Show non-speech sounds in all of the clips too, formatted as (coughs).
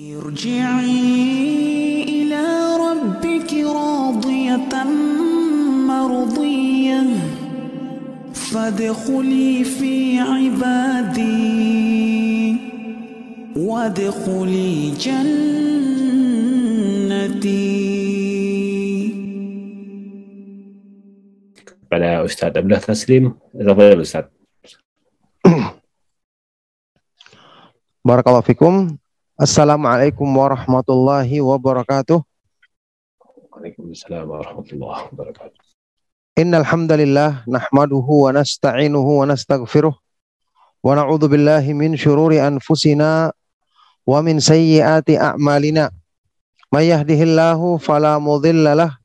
ارجعي إلى ربك راضية مرضية. فادخلي في عبادي. وادخلي جنتي. بلى أستاذ أبله تسليم تفضل أستاذ بارك الله فيكم Assalamualaikum warahmatullahi wabarakatuh. Waalaikumsalam warahmatullahi wabarakatuh. Innal hamdalillah nahmaduhu wa nasta'inuhu wa nastaghfiruh wa na'udzu billahi min shururi anfusina wa min sayyiati a'malina. May yahdihillahu fala mudilla lah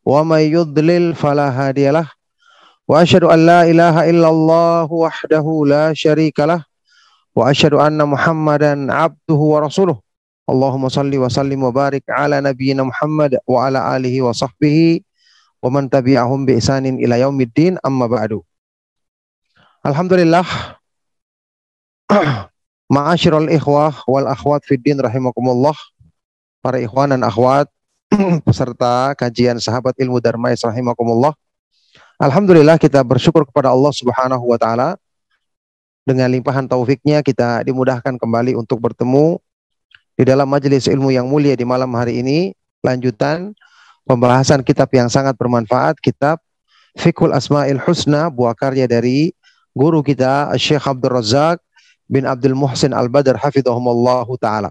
wa may yudlil fala hadiyalah. Wa asyhadu an la ilaha illallah wahdahu la syarika wa asyhadu anna Muhammadan abduhu wa rasuluh. Allahumma salli wa sallim wa barik ala nabiyyina Muhammad wa ala alihi wa sahbihi wa man tabi'ahum bi ihsanin ila yaumiddin amma ba'du. Alhamdulillah (clears throat) Ma'asyiral ikhwah wal akhwat fid din rahimakumullah. Para ikhwan dan akhwat (clears throat) peserta kajian sahabat ilmu Darmais rahimakumullah. Alhamdulillah kita bersyukur kepada Allah Subhanahu wa taala dengan limpahan taufiknya kita dimudahkan kembali untuk bertemu di dalam majelis ilmu yang mulia di malam hari ini lanjutan pembahasan kitab yang sangat bermanfaat kitab Fiqhul Asmaul Husna buah karya dari guru kita Syekh Abdul Razak bin Abdul Muhsin Al-Badr hafizahumullah taala.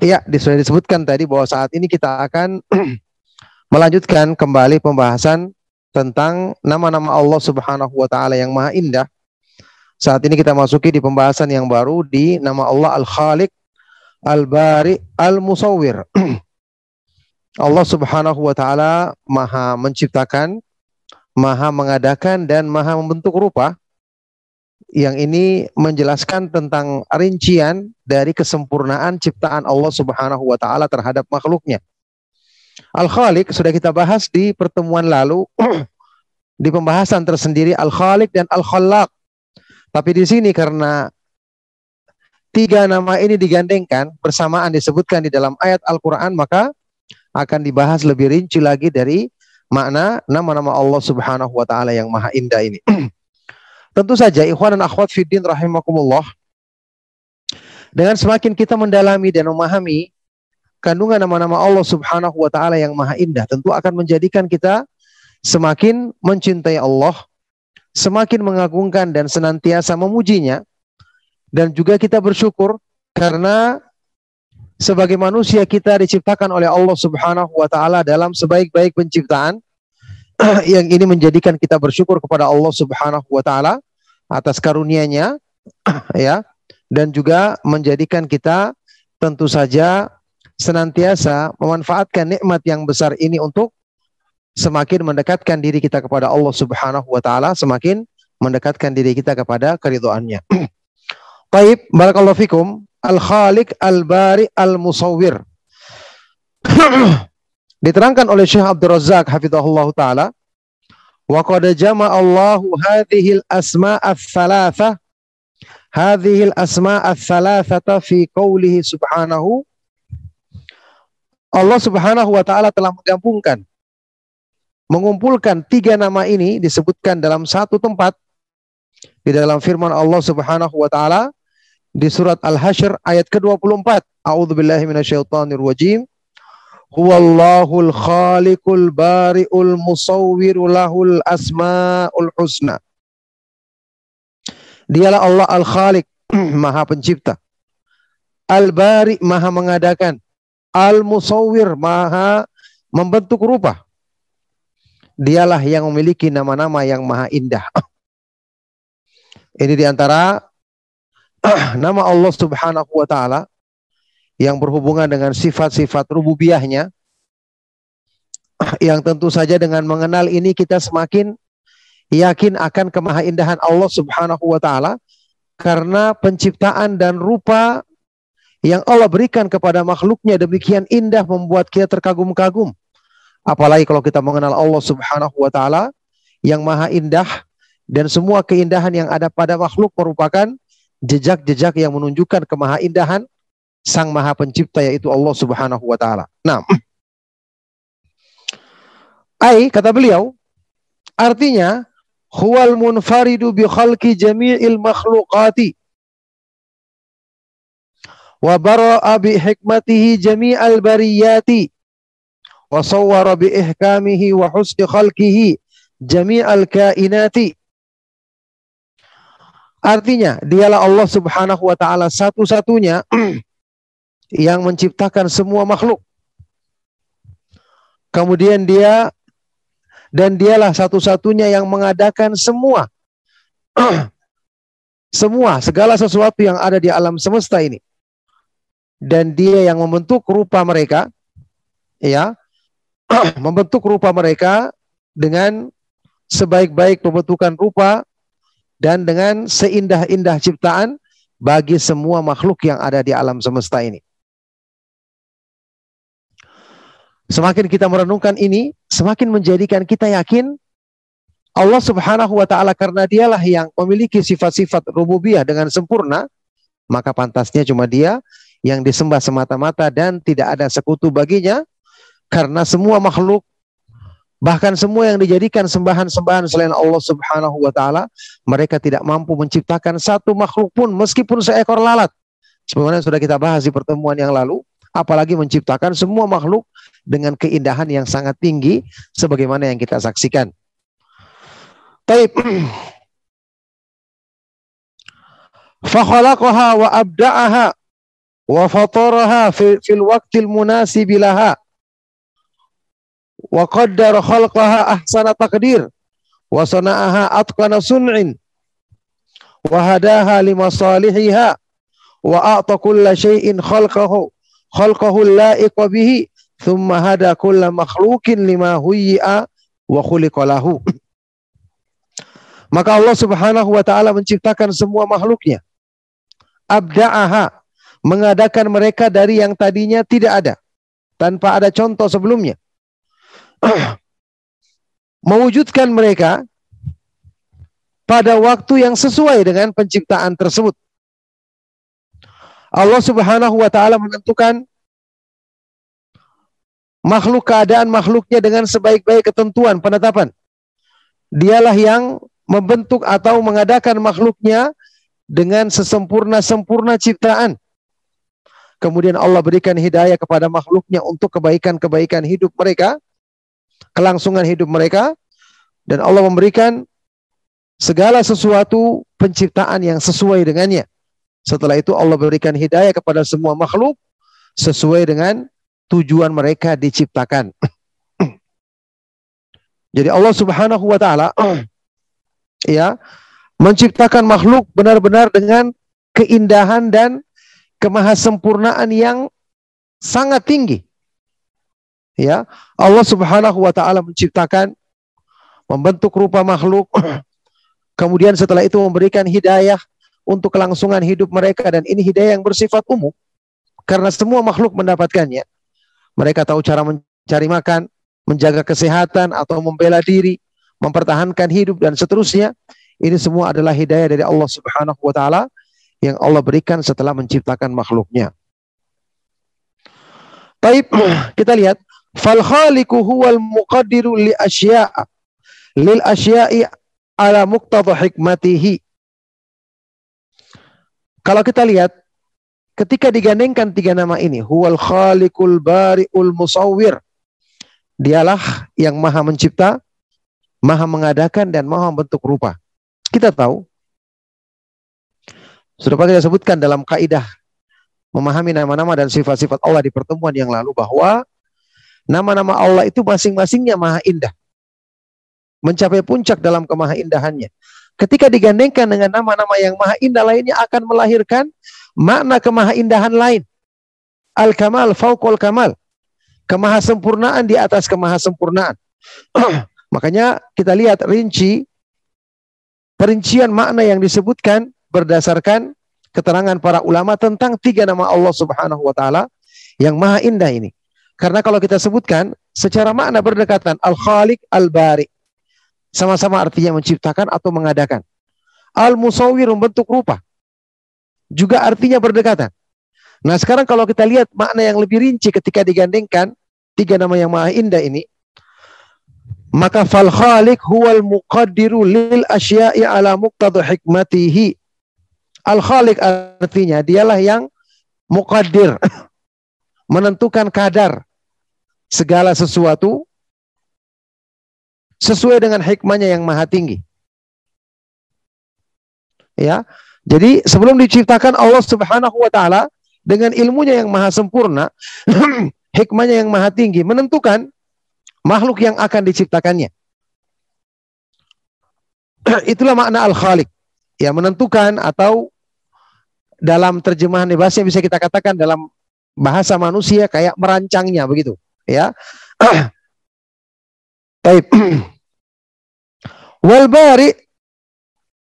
Iya, sudah disebutkan tadi bahwa saat ini kita akan (clears throat) melanjutkan kembali pembahasan tentang nama-nama Allah Subhanahu wa taala yang maha indah saat ini kita masuki di pembahasan yang baru di nama Allah Al-Khaliq, Al-Bari, Al-Musawwir. (clears throat) Allah Subhanahu wa taala Maha menciptakan, Maha mengadakan dan Maha membentuk rupa. Yang ini menjelaskan tentang rincian dari kesempurnaan ciptaan Allah Subhanahu wa taala terhadap makhluknya. Al-Khaliq sudah kita bahas di pertemuan lalu (clears throat) di pembahasan tersendiri Al-Khaliq dan Al-Khallaq tapi di sini karena tiga nama ini digandengkan bersamaan disebutkan di dalam ayat Al-Quran maka akan dibahas lebih rinci lagi dari makna nama-nama Allah Subhanahu wa taala yang maha indah ini. (clears throat) Tentu saja ikhwan dan akhwat fiddin rahimakumullah dengan semakin kita mendalami dan memahami kandungan nama-nama Allah Subhanahu wa taala yang maha indah tentu akan menjadikan kita semakin mencintai Allah semakin mengagungkan dan senantiasa memujinya. Dan juga kita bersyukur karena sebagai manusia kita diciptakan oleh Allah Subhanahu wa taala dalam sebaik-baik penciptaan (clears throat) yang ini menjadikan kita bersyukur kepada Allah Subhanahu wa taala atas karunia-Nya (clears throat) ya dan juga menjadikan kita tentu saja senantiasa memanfaatkan nikmat yang besar ini untuk semakin mendekatkan diri kita kepada Allah Subhanahu wa taala, semakin mendekatkan diri kita kepada keridhaannya. Baik, (clears throat) barakallahu fikum. Al-Khaliq Al-Bari Al-Musawwir. (clears throat) Diterangkan oleh Syekh Abdul Razak hafizahullah taala, wa qad jama'a Allahu hadhihi al-asma' ats-tsalatsa hadhihi al-asma' ats-tsalatsata fi qoulihi subhanahu Allah Subhanahu wa taala telah menggabungkan mengumpulkan tiga nama ini disebutkan dalam satu tempat di dalam firman Allah Subhanahu wa taala di surat Al-Hasyr ayat ke-24. A'udzubillahi minasyaitonir rajim. Huwallahul khaliqul bari'ul musawwiru lahul asmaul husna. Dialah Allah Al-Khaliq, (clears throat) Maha Pencipta. Al-Bari, Maha mengadakan. Al-Musawwir, Maha membentuk rupa dialah yang memiliki nama-nama yang maha indah. Ini di antara (clears throat) nama Allah Subhanahu wa taala yang berhubungan dengan sifat-sifat rububiyahnya (clears throat) yang tentu saja dengan mengenal ini kita semakin yakin akan kemahaindahan Allah Subhanahu wa taala karena penciptaan dan rupa yang Allah berikan kepada makhluknya demikian indah membuat kita terkagum-kagum. Apalagi kalau kita mengenal Allah Subhanahu wa taala yang maha indah dan semua keindahan yang ada pada makhluk merupakan jejak-jejak yang menunjukkan kemahaindahan Sang Maha Pencipta yaitu Allah Subhanahu wa taala. Nah, ai kata beliau artinya huwal munfaridu bi khalqi jami'il makhluqati wa bara'a bi hikmatihi jami'al bariyati ihkamihi wa husni khalqihi jami'al kainati Artinya, dialah Allah Subhanahu wa taala satu-satunya (clears throat) yang menciptakan semua makhluk. Kemudian dia dan dialah satu-satunya yang mengadakan semua (clears throat) semua segala sesuatu yang ada di alam semesta ini. Dan dia yang membentuk rupa mereka ya, (clears throat) membentuk rupa mereka dengan sebaik-baik pembentukan rupa dan dengan seindah-indah ciptaan bagi semua makhluk yang ada di alam semesta ini. Semakin kita merenungkan ini, semakin menjadikan kita yakin Allah Subhanahu wa taala karena dialah yang memiliki sifat-sifat rububiyah dengan sempurna, maka pantasnya cuma dia yang disembah semata-mata dan tidak ada sekutu baginya karena semua makhluk Bahkan semua yang dijadikan sembahan-sembahan selain Allah Subhanahu wa taala, mereka tidak mampu menciptakan satu makhluk pun meskipun seekor lalat. Sebagaimana sudah kita bahas di pertemuan yang lalu, apalagi menciptakan semua makhluk dengan keindahan yang sangat tinggi sebagaimana yang kita saksikan. Taib. (clears throat) Fakhalaqaha wa abda'aha wa fataraha fil waqtil munasib laha wa qaddara khalqaha ahsana taqdir. Wa sana'aha atqana sun'in. Wa hadaha limasalihiha. Wa a'ta kulla syai'in khalqahu khalqahu la'iqa bihi thumma hada kulla makhluqin lima huyyi'a wa khuliqa lahu. Maka Allah Subhanahu wa taala menciptakan semua makhluknya. Abda'aha mengadakan mereka dari yang tadinya tidak ada tanpa ada contoh sebelumnya (clears throat) mewujudkan mereka pada waktu yang sesuai dengan penciptaan tersebut. Allah Subhanahu wa taala menentukan makhluk keadaan makhluknya dengan sebaik-baik ketentuan penetapan. Dialah yang membentuk atau mengadakan makhluknya dengan sesempurna-sempurna ciptaan. Kemudian Allah berikan hidayah kepada makhluknya untuk kebaikan-kebaikan hidup mereka kelangsungan hidup mereka dan Allah memberikan segala sesuatu penciptaan yang sesuai dengannya. Setelah itu Allah berikan hidayah kepada semua makhluk sesuai dengan tujuan mereka diciptakan. (clears throat) Jadi Allah Subhanahu wa taala (clears throat) ya menciptakan makhluk benar-benar dengan keindahan dan kemahasempurnaan yang sangat tinggi ya Allah Subhanahu wa taala menciptakan membentuk rupa makhluk. (clears throat) Kemudian setelah itu memberikan hidayah untuk kelangsungan hidup mereka dan ini hidayah yang bersifat umum. Karena semua makhluk mendapatkannya. Mereka tahu cara mencari makan menjaga kesehatan atau membela diri mempertahankan hidup dan seterusnya. Ini semua adalah hidayah dari Allah Subhanahu wa taala yang Allah berikan setelah menciptakan makhluknya. Baik, (clears throat) kita lihat Fal khaliqu huwal muqaddiru li asya'a lil asya'i ala muqtada hikmatihi. Kalau kita lihat ketika digandengkan tiga nama ini, huwal khaliqul bari'ul musawwir. Dialah yang maha mencipta, maha mengadakan dan maha membentuk rupa. Kita tahu sudah pernah disebutkan dalam kaidah memahami nama-nama dan sifat-sifat Allah di pertemuan yang lalu bahwa Nama-nama Allah itu masing-masingnya maha indah. Mencapai puncak dalam kemaha indahannya. Ketika digandengkan dengan nama-nama yang maha indah lainnya akan melahirkan makna kemaha indahan lain. Al-kamal fauqul kamal. Kemaha sempurnaan di atas kemaha sempurnaan. (clears throat) Makanya kita lihat rinci perincian makna yang disebutkan berdasarkan keterangan para ulama tentang tiga nama Allah Subhanahu wa taala yang maha indah ini. Karena kalau kita sebutkan secara makna berdekatan al-khaliq al-bari. Sama-sama artinya menciptakan atau mengadakan. Al-musawwir membentuk rupa. Juga artinya berdekatan. Nah sekarang kalau kita lihat makna yang lebih rinci ketika digandengkan tiga nama yang maha indah ini, maka fal khaliq huwal muqaddiru lil asya'i ala muqtadu hikmatihi. Al khaliq artinya dialah yang muqaddir, (laughs) menentukan kadar segala sesuatu sesuai dengan hikmahnya yang maha tinggi. Ya. Jadi sebelum diciptakan Allah Subhanahu wa taala dengan ilmunya yang maha sempurna, (clears throat) hikmahnya yang maha tinggi menentukan makhluk yang akan diciptakannya. (clears throat) Itulah makna al-khaliq. Ya, menentukan atau dalam terjemahan bahasa bisa kita katakan dalam bahasa manusia kayak merancangnya begitu, ya. (clears throat) Baik. (clears throat) Wal bari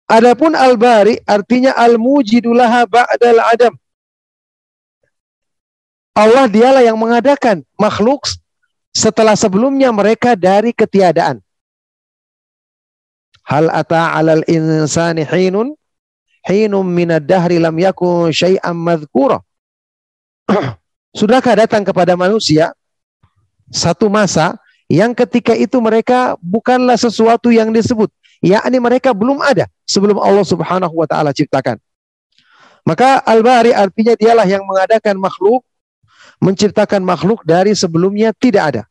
Adapun al-bari artinya al-mujidulaha ba'dal adam. Allah dialah yang mengadakan makhluk setelah sebelumnya mereka dari ketiadaan. Hal ata 'alal insani hinun hinum minad dahri lam yakun syai'an. (clears throat) Sudahkah datang kepada manusia satu masa yang ketika itu mereka bukanlah sesuatu yang disebut, yakni mereka belum ada sebelum Allah Subhanahu wa taala ciptakan. Maka al-bari artinya dialah yang mengadakan makhluk, menciptakan makhluk dari sebelumnya tidak ada.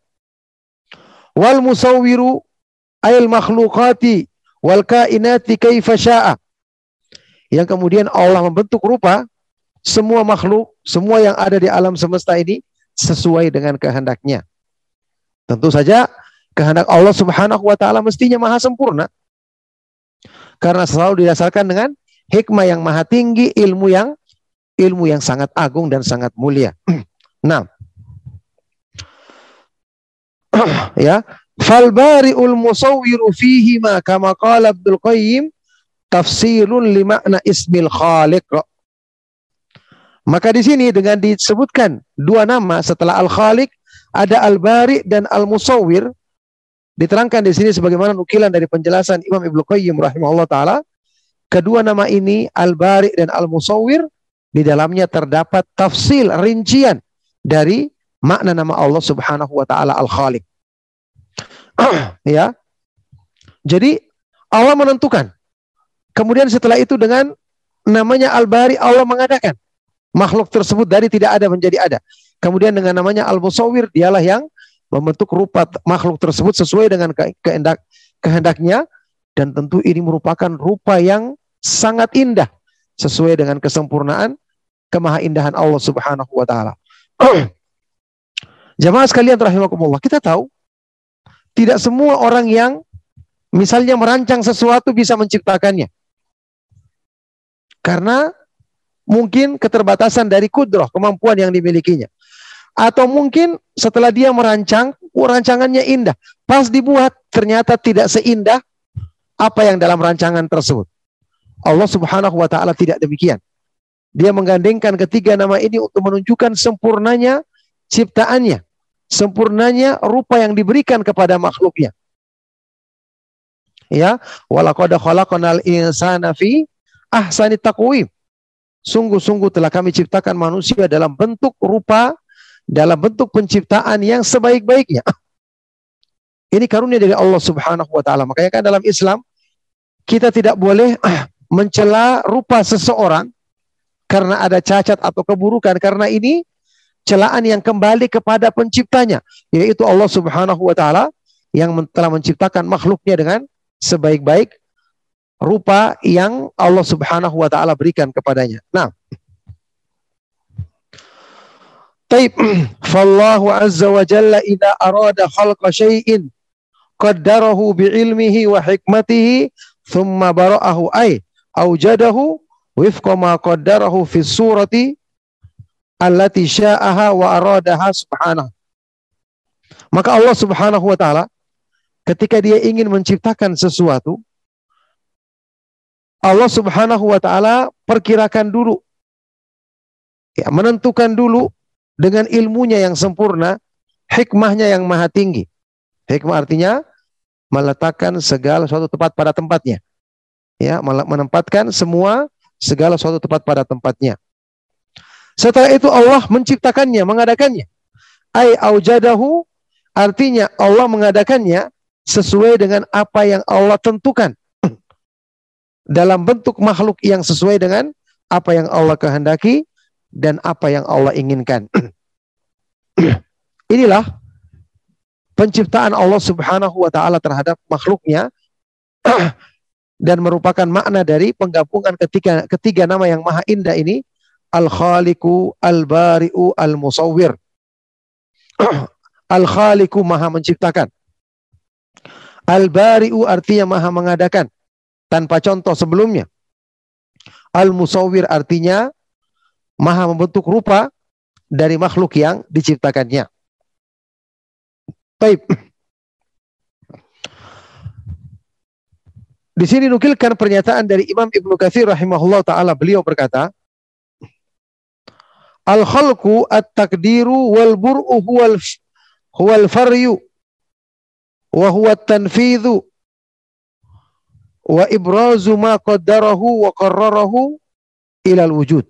Wal musawwiru ayil makhluqati wal kainati kaifa syaa. Yang kemudian Allah membentuk rupa semua makhluk, semua yang ada di alam semesta ini sesuai dengan kehendaknya. Tentu saja kehendak Allah Subhanahu wa taala mestinya maha sempurna. Karena selalu didasarkan dengan hikmah yang maha tinggi, ilmu yang ilmu yang sangat agung dan sangat mulia. (clears throat) nah, (clears throat) ya, fal bari'ul musawwiru fihi ma kama qala Abdul Qayyim tafsirun li makna ismil khaliq. Maka di sini dengan disebutkan dua nama setelah al-khaliq ada al-bari dan al-musawwir diterangkan di sini sebagaimana nukilan dari penjelasan Imam Ibnu Qayyim rahimahullah taala. Kedua nama ini al-bari dan al-musawwir di dalamnya terdapat tafsil rincian dari makna nama Allah Subhanahu wa taala al-khaliq. (clears throat) Ya. Jadi Allah menentukan. Kemudian setelah itu dengan namanya al-bari Allah mengadakan makhluk tersebut dari tidak ada menjadi ada Kemudian dengan namanya Al-Musawwir, dialah yang membentuk rupa makhluk tersebut sesuai dengan kehendak kehendaknya dan tentu ini merupakan rupa yang sangat indah sesuai dengan kesempurnaan kemahaindahan Allah Subhanahu wa taala. (clears throat) Jamaah sekalian rahimakumullah, kita tahu tidak semua orang yang misalnya merancang sesuatu bisa menciptakannya. Karena mungkin keterbatasan dari kudroh, kemampuan yang dimilikinya. Atau mungkin setelah dia merancang, oh, rancangannya indah. Pas dibuat, ternyata tidak seindah apa yang dalam rancangan tersebut. Allah subhanahu wa ta'ala tidak demikian. Dia menggandengkan ketiga nama ini untuk menunjukkan sempurnanya ciptaannya. Sempurnanya rupa yang diberikan kepada makhluknya. Ya, walaqad khalaqnal insana fi ahsani taqwim. Sungguh-sungguh telah kami ciptakan manusia dalam bentuk rupa dalam bentuk penciptaan yang sebaik-baiknya. (laughs) Ini karunia dari Allah Subhanahu wa taala. Makanya kan dalam Islam kita tidak boleh mencela rupa seseorang karena ada cacat atau keburukan karena ini celaan yang kembali kepada penciptanya yaitu Allah Subhanahu wa taala yang telah menciptakan makhluknya dengan sebaik-baik rupa yang Allah Subhanahu wa taala berikan kepadanya. Nah, Taib. (clears throat) Fallahu azza wa jalla ida arada khalqa syai'in qaddarahu bi ilmihi wa hikmatihi thumma bara'ahu ay aujadahu wifqa ma qaddarahu fi surati allati sya'aha wa aradaha subhanahu. Maka Allah Subhanahu wa taala ketika dia ingin menciptakan sesuatu Allah Subhanahu wa taala perkirakan dulu ya menentukan dulu dengan ilmunya yang sempurna, hikmahnya yang maha tinggi. Hikmah artinya meletakkan segala suatu tempat pada tempatnya. Ya, menempatkan semua segala suatu tempat pada tempatnya. Setelah itu Allah menciptakannya, mengadakannya. Ai aujadahu artinya Allah mengadakannya sesuai dengan apa yang Allah tentukan. (clears throat) Dalam bentuk makhluk yang sesuai dengan apa yang Allah kehendaki dan apa yang Allah inginkan. (clears throat) Inilah penciptaan Allah Subhanahu wa taala terhadap makhluknya (clears throat) dan merupakan makna dari penggabungan ketiga ketiga nama yang maha indah ini Al-Khaliqu, Al-Bari'u, Al-Musawwir. (clears throat) Al-Khaliqu maha menciptakan. Al-Bari'u artinya maha mengadakan tanpa contoh sebelumnya. Al-Musawwir artinya maha membentuk rupa dari makhluk yang diciptakannya. Baik. Di sini nukilkan pernyataan dari Imam Ibnu Katsir rahimahullah taala beliau berkata, Al khalqu at takdiru wal bur'u huwal huwal faryu wa huwa tanfidhu wa ibrazu ma qaddarahu wa qarrarahu al wujud.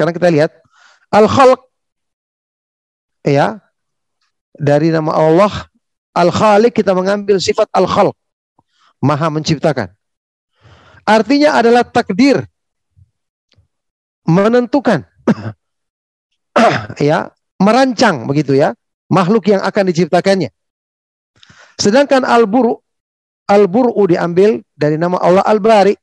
Sekarang kita lihat al khalq ya. Dari nama Allah al khaliq kita mengambil sifat al khalq maha menciptakan. Artinya adalah takdir. Menentukan. (coughs) Ya, merancang begitu ya, makhluk yang akan diciptakannya. Sedangkan al-buru al-buru diambil dari nama Allah al-bari.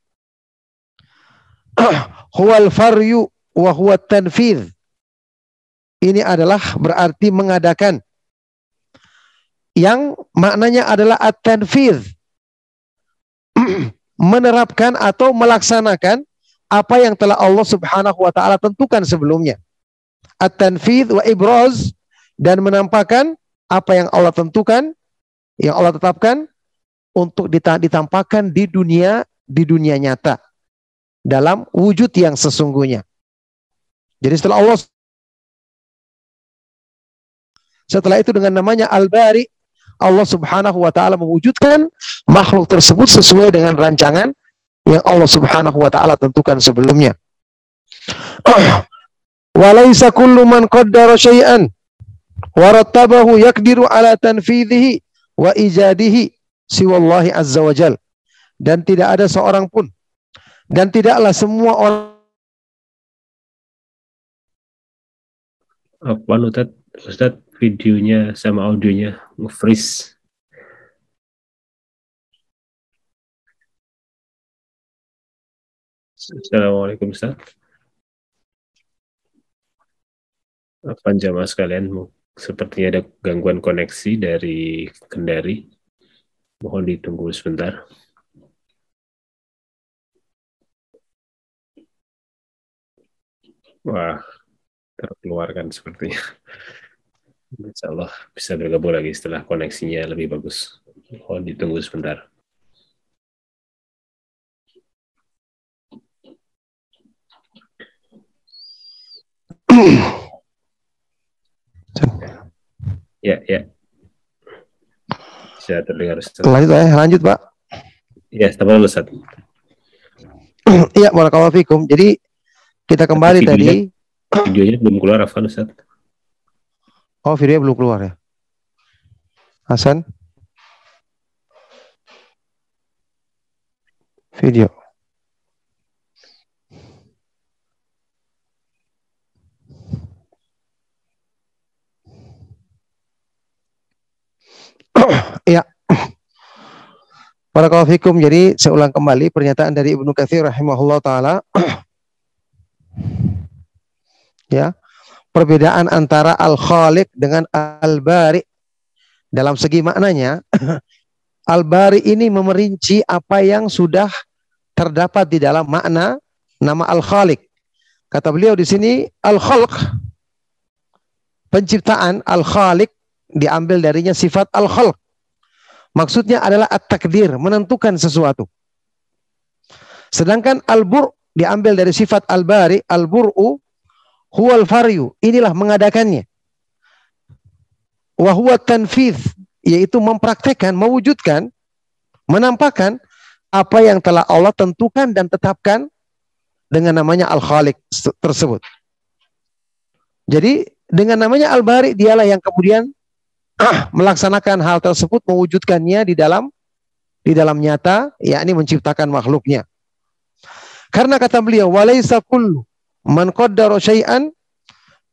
(coughs) Huwal faryu wa tanfidh. Ini adalah berarti mengadakan. Yang maknanya adalah at-tanfidh. (clears throat) Menerapkan atau melaksanakan apa yang telah Allah Subhanahu wa taala tentukan sebelumnya. At-tanfidh wa ibraz dan menampakkan apa yang Allah tentukan, yang Allah tetapkan untuk ditampakkan di dunia di dunia nyata dalam wujud yang sesungguhnya. Jadi setelah Allah setelah itu dengan namanya Al-Bari Allah Subhanahu wa taala mewujudkan makhluk tersebut sesuai dengan rancangan yang Allah Subhanahu wa taala tentukan sebelumnya. (clears throat) Walaisa kullu man qaddara syai'an wa rattabahu yakdiru ala tanfidhihi wa ijadihi siwallahi azza wa jal. Dan tidak ada seorang pun dan tidaklah semua orang Apa Ustaz? Ustaz videonya sama audionya nge-freeze. Assalamualaikum Ustaz. Apa jamaah sekalian, sepertinya ada gangguan koneksi dari Kendari. Mohon ditunggu sebentar. Wah, terkeluarkan sepertinya. (laughs) Insya Allah bisa bergabung lagi setelah koneksinya lebih bagus. Mohon ditunggu sebentar. (coughs) Ya, ya. Bisa terdengar. Ustaz. lanjut ya, lanjut Pak. Ya, tambah Ustaz. Iya, (coughs) barakallahu fikum. Jadi kita kembali tadi. Videonya belum keluar, Afan Ustaz. Oh, videonya belum keluar ya. Hasan. Video. Iya. (clears throat) Barakallahu fikum. Jadi saya ulang kembali pernyataan dari Ibnu Katsir rahimahullah taala. (clears throat) ya. Perbedaan antara al-khaliq dengan al-bari dalam segi maknanya (clears throat) al-bari ini memerinci apa yang sudah terdapat di dalam makna nama al-khaliq. Kata beliau di sini al-khalq penciptaan al-khaliq diambil darinya sifat al-khalq. Maksudnya adalah at-takdir, menentukan sesuatu. Sedangkan al-bur diambil dari sifat al-bari, al-bur'u huwal faryu. Inilah mengadakannya. Wa huwa tanfidh, yaitu mempraktekkan, mewujudkan, menampakkan apa yang telah Allah tentukan dan tetapkan dengan namanya al-khaliq tersebut. Jadi dengan namanya Al-Bari dialah yang kemudian (clears throat) melaksanakan hal tersebut mewujudkannya di dalam di dalam nyata yakni menciptakan makhluknya. Karena kata beliau walaisa kullu man qaddara syai'an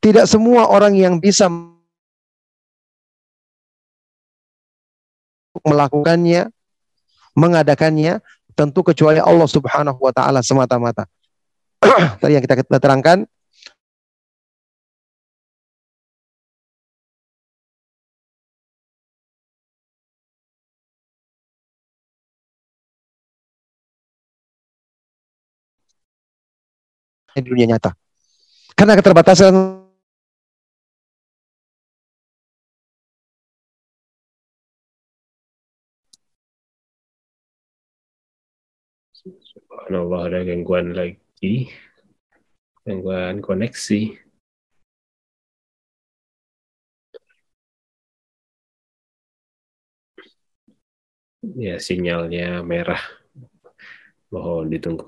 tidak semua orang yang bisa melakukannya mengadakannya tentu kecuali Allah Subhanahu wa taala semata-mata. (clears throat) Tadi yang kita terangkan di dunia nyata. Karena keterbatasan Subhanallah ada gangguan lagi. Gangguan koneksi. Ya, sinyalnya merah. Mohon ditunggu.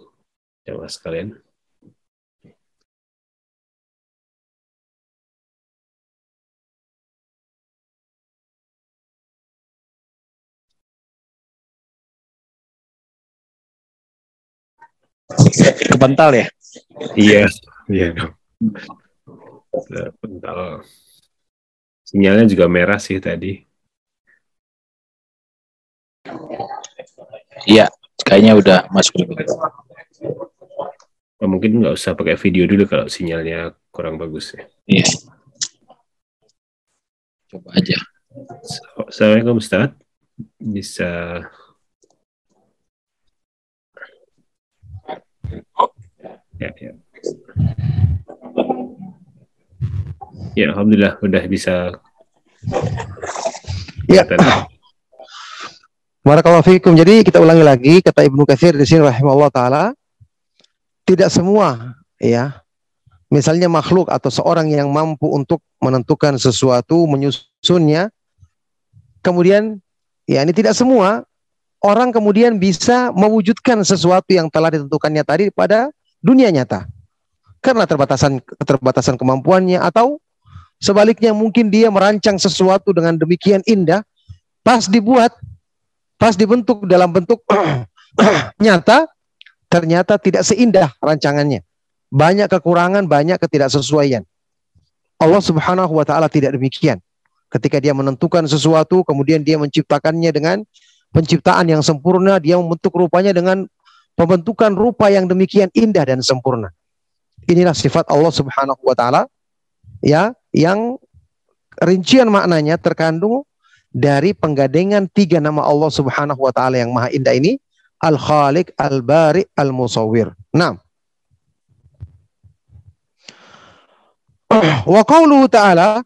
Jamaah sekalian. Kebental ya Iya, iya dong. Bentar. Sinyalnya juga merah sih tadi. iya kayaknya udah masuk Oh, mungkin nggak usah pakai video dulu kalau sinyalnya kurang bagus ya. iya coba aja Assalamualaikum Ustaz. Bisa ya, ya. Ya, alhamdulillah udah bisa Ya. Barakallahu fikum. Jadi kita ulangi lagi kata Ibnu Katsir di sini rahimahullah taala tidak semua ya misalnya makhluk atau seorang yang mampu untuk menentukan sesuatu menyusunnya kemudian ya ini tidak semua orang kemudian bisa mewujudkan sesuatu yang telah ditentukannya tadi pada dunia nyata karena terbatasan keterbatasan kemampuannya atau sebaliknya mungkin dia merancang sesuatu dengan demikian indah pas dibuat pas dibentuk dalam bentuk (clears throat) nyata ternyata tidak seindah rancangannya. Banyak kekurangan, banyak ketidaksesuaian. Allah Subhanahu wa taala tidak demikian. Ketika dia menentukan sesuatu, kemudian dia menciptakannya dengan penciptaan yang sempurna, dia membentuk rupanya dengan pembentukan rupa yang demikian indah dan sempurna. Inilah sifat Allah Subhanahu wa taala ya yang rincian maknanya terkandung dari penggadengan tiga nama Allah Subhanahu wa taala yang maha indah ini Al-Khaliq, Al-Bari, Al-Musawwir. Nah. (clears throat) Wa qawluhu ta'ala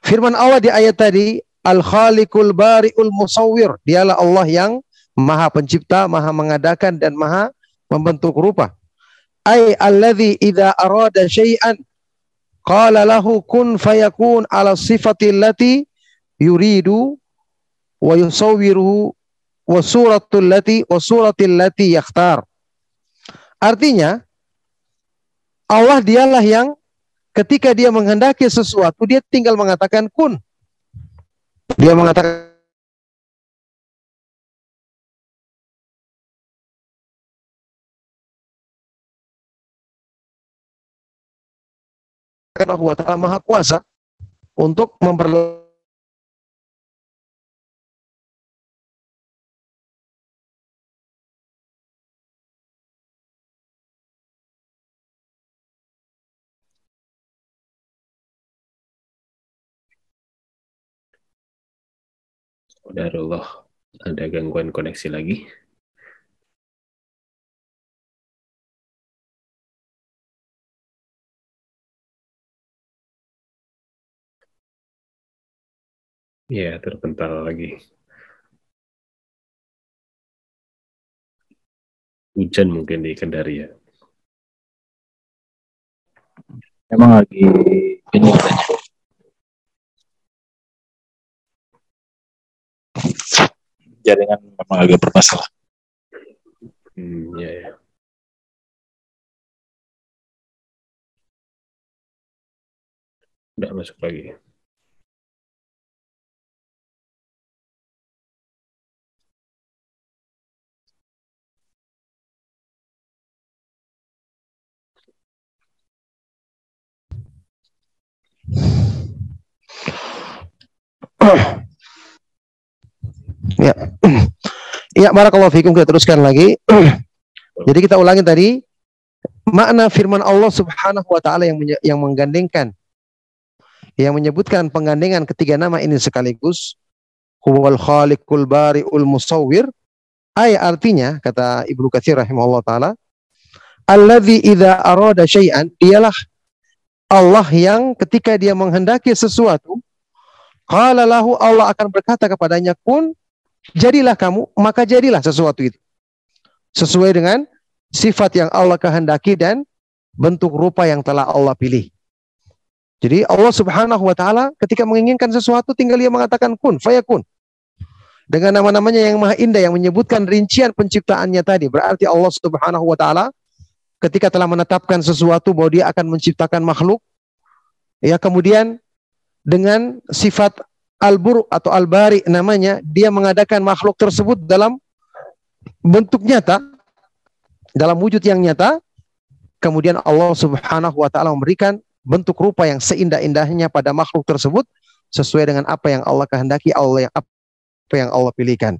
firman Allah di ayat tadi Al-Khaliqul Bari'ul Musawwir. Dialah Allah yang Maha Pencipta, Maha mengadakan dan Maha membentuk rupa. Ai alladzi idza arada syai'an qala lahu kun fayakun ala sifati allati yuridu wa yusawwiruhu wa suratul lati wa suratil lati yakhtar. Artinya Allah dialah yang ketika dia menghendaki sesuatu dia tinggal mengatakan kun. Dia mengatakan Allah ta'ala maha kuasa untuk memperlakukan Qadarullah. Ada gangguan koneksi lagi. Ya, terpental lagi. Hujan mungkin di Kendari ya. memang lagi ini jaringan memang agak bermasalah Hmm, ya, ya. Masuk lagi. Ya. (clears throat) Ya, barakallahu fikum kita teruskan lagi. (clears throat) Jadi kita ulangi tadi makna firman Allah Subhanahu wa taala yang yang menggandengkan yang menyebutkan penggandengan ketiga nama ini sekaligus huwal khaliqul bari'ul musawwir ay artinya kata Ibnu Katsir rahimahullah taala alladzi idza arada syai'an dialah Allah yang ketika dia menghendaki sesuatu qala Allah akan berkata kepadanya kun jadilah kamu maka jadilah sesuatu itu sesuai dengan sifat yang Allah kehendaki dan bentuk rupa yang telah Allah pilih. Jadi Allah Subhanahu wa taala ketika menginginkan sesuatu tinggal dia mengatakan kun fayakun. Dengan nama-namanya yang maha indah yang menyebutkan rincian penciptaannya tadi. Berarti Allah Subhanahu wa taala ketika telah menetapkan sesuatu bahwa dia akan menciptakan makhluk ya kemudian dengan sifat al-buru atau al-bari namanya dia mengadakan makhluk tersebut dalam bentuk nyata dalam wujud yang nyata kemudian Allah Subhanahu wa taala memberikan bentuk rupa yang seindah-indahnya pada makhluk tersebut sesuai dengan apa yang Allah kehendaki Allah yang apa yang Allah pilihkan.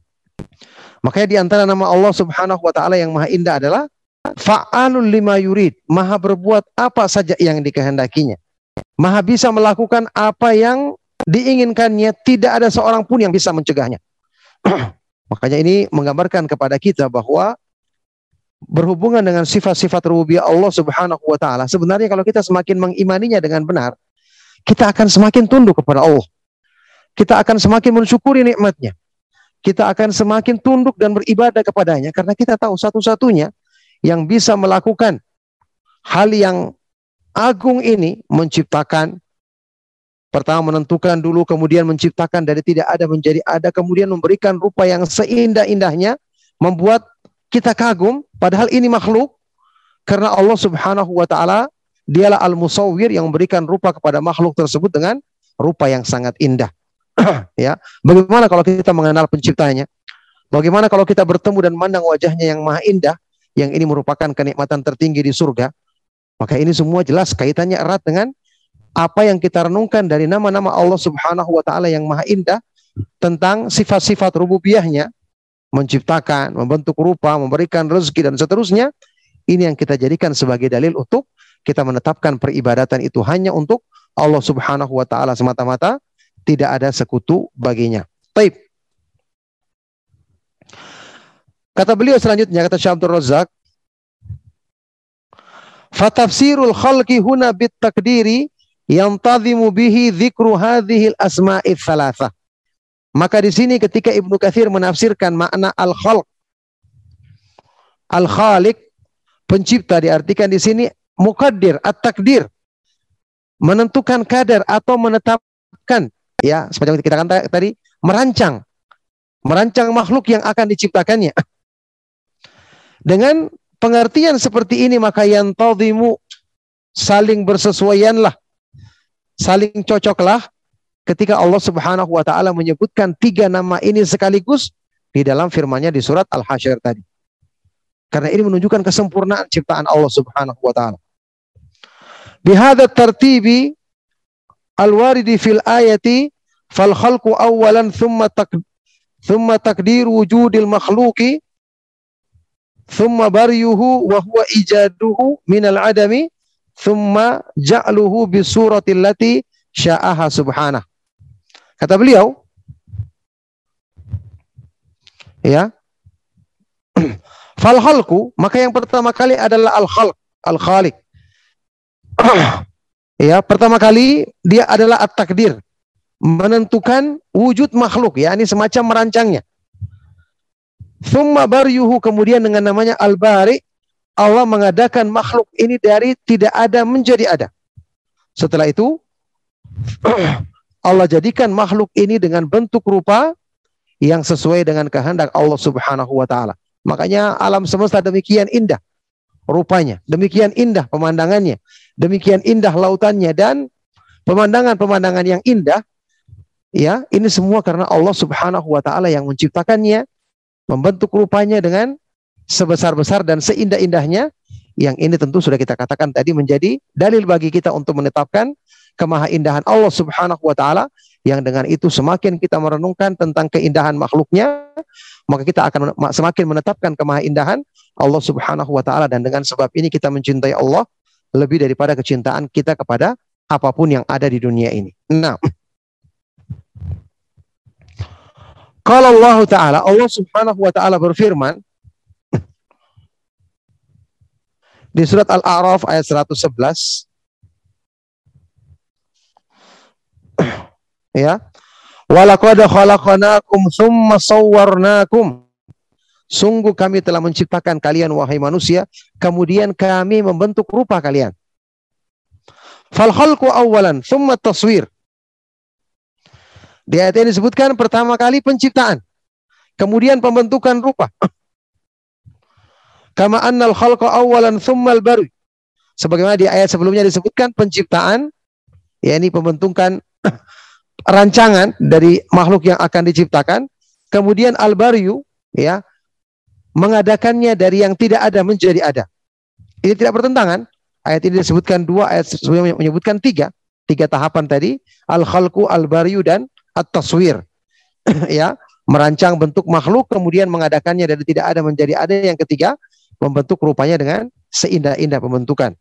Makanya di antara nama Allah Subhanahu wa taala yang maha indah adalah fa'alul lima yurid, maha berbuat apa saja yang dikehendakinya. Maha bisa melakukan apa yang diinginkannya, tidak ada seorang pun yang bisa mencegahnya. (clears throat) Makanya ini menggambarkan kepada kita bahwa berhubungan dengan sifat-sifat rububiyah Allah Subhanahu wa taala, sebenarnya kalau kita semakin mengimaninya dengan benar, kita akan semakin tunduk kepada Allah. Kita akan semakin mensyukuri nikmatnya. Kita akan semakin tunduk dan beribadah kepadanya karena kita tahu satu-satunya yang bisa melakukan hal yang agung ini menciptakan pertama menentukan dulu kemudian menciptakan dari tidak ada menjadi ada kemudian memberikan rupa yang seindah-indahnya membuat kita kagum padahal ini makhluk karena Allah Subhanahu wa taala dialah al-musawwir yang memberikan rupa kepada makhluk tersebut dengan rupa yang sangat indah. (clears throat) ya, bagaimana kalau kita mengenal penciptanya? Bagaimana kalau kita bertemu dan memandang wajahnya yang maha indah yang ini merupakan kenikmatan tertinggi di surga? Maka ini semua jelas kaitannya erat dengan apa yang kita renungkan dari nama-nama Allah Subhanahu wa taala yang maha indah tentang sifat-sifat rububiyahnya menciptakan, membentuk rupa, memberikan rezeki dan seterusnya. Ini yang kita jadikan sebagai dalil untuk kita menetapkan peribadatan itu hanya untuk Allah Subhanahu wa taala semata-mata, tidak ada sekutu baginya. Taib. Kata beliau selanjutnya kata Syekh Abdul Razak, Fatafsirul khalqi huna bit takdiri yang tadhimu bihi dzikru hadhil asma'i thalatha. Maka di sini ketika Ibnu Katsir menafsirkan makna al-khalq. Al-khaliq pencipta diartikan di sini mukaddir at-takdir. Menentukan kadar atau menetapkan ya seperti kita katakan tadi merancang. Merancang makhluk yang akan diciptakannya. Dengan pengertian seperti ini maka yang tadimu saling bersesuaianlah saling cocoklah ketika Allah Subhanahu wa taala menyebutkan tiga nama ini sekaligus di dalam firman-Nya di surat Al-Hasyr tadi. Karena ini menunjukkan kesempurnaan ciptaan Allah Subhanahu wa taala. Bihadza tartibi al-waridi fil ayati fal khalqu awwalan thumma tak thumma takdir wujudil makhluqi thumma baryuhu wa huwa ijaduhu minal adami thumma ja'luhu bi surati allati sya'aha subhanah. Kata beliau, ya, (clears throat) fal maka yang pertama kali adalah al khalq, al khaliq. (clears throat) ya, pertama kali dia adalah at takdir, menentukan wujud makhluk, ya, ini semacam merancangnya. Thumma baryuhu kemudian dengan namanya al bari, Allah mengadakan makhluk ini dari tidak ada menjadi ada. Setelah itu (clears throat) Allah jadikan makhluk ini dengan bentuk rupa yang sesuai dengan kehendak Allah Subhanahu wa taala. Makanya alam semesta demikian indah rupanya, demikian indah pemandangannya, demikian indah lautannya dan pemandangan-pemandangan yang indah, ya, ini semua karena Allah Subhanahu wa taala yang menciptakannya, membentuk rupanya dengan sebesar-besar dan seindah-indahnya yang ini tentu sudah kita katakan tadi menjadi dalil bagi kita untuk menetapkan kemahaindahan Allah Subhanahu wa taala yang dengan itu semakin kita merenungkan tentang keindahan makhluknya maka kita akan semakin menetapkan kemahaindahan Allah Subhanahu wa taala dan dengan sebab ini kita mencintai Allah lebih daripada kecintaan kita kepada apa pun yang ada di dunia ini. Nah, (clears throat) kalau Allah taala Allah Subhanahu wa taala berfirman di surat Al-A'raf ayat 111 (clears throat) ya. Walaqad khalaqnakum tsumma sawwarnakum. Sungguh kami telah menciptakan kalian wahai manusia. Kemudian kami membentuk rupa kalian. Fal khalqu awalan tsumma taswir. Di ayat ini disebutkan pertama kali penciptaan. Kemudian pembentukan rupa (clears throat) kama annal khalqa awalan tsumma baru sebagaimana di ayat sebelumnya disebutkan penciptaan yakni pembentukan (coughs) rancangan dari makhluk yang akan diciptakan, kemudian al-baryu ya mengadakannya dari yang tidak ada menjadi ada. Ini tidak bertentangan. Ayat ini disebutkan dua, ayat sebelumnya menyebutkan tiga. Tiga tahapan tadi, al-khalqu, al-baryu, dan at-taswir. (coughs) ya, merancang bentuk makhluk, kemudian mengadakannya dari tidak ada menjadi ada. Yang ketiga, membentuk rupanya dengan seindah-indah pembentukan.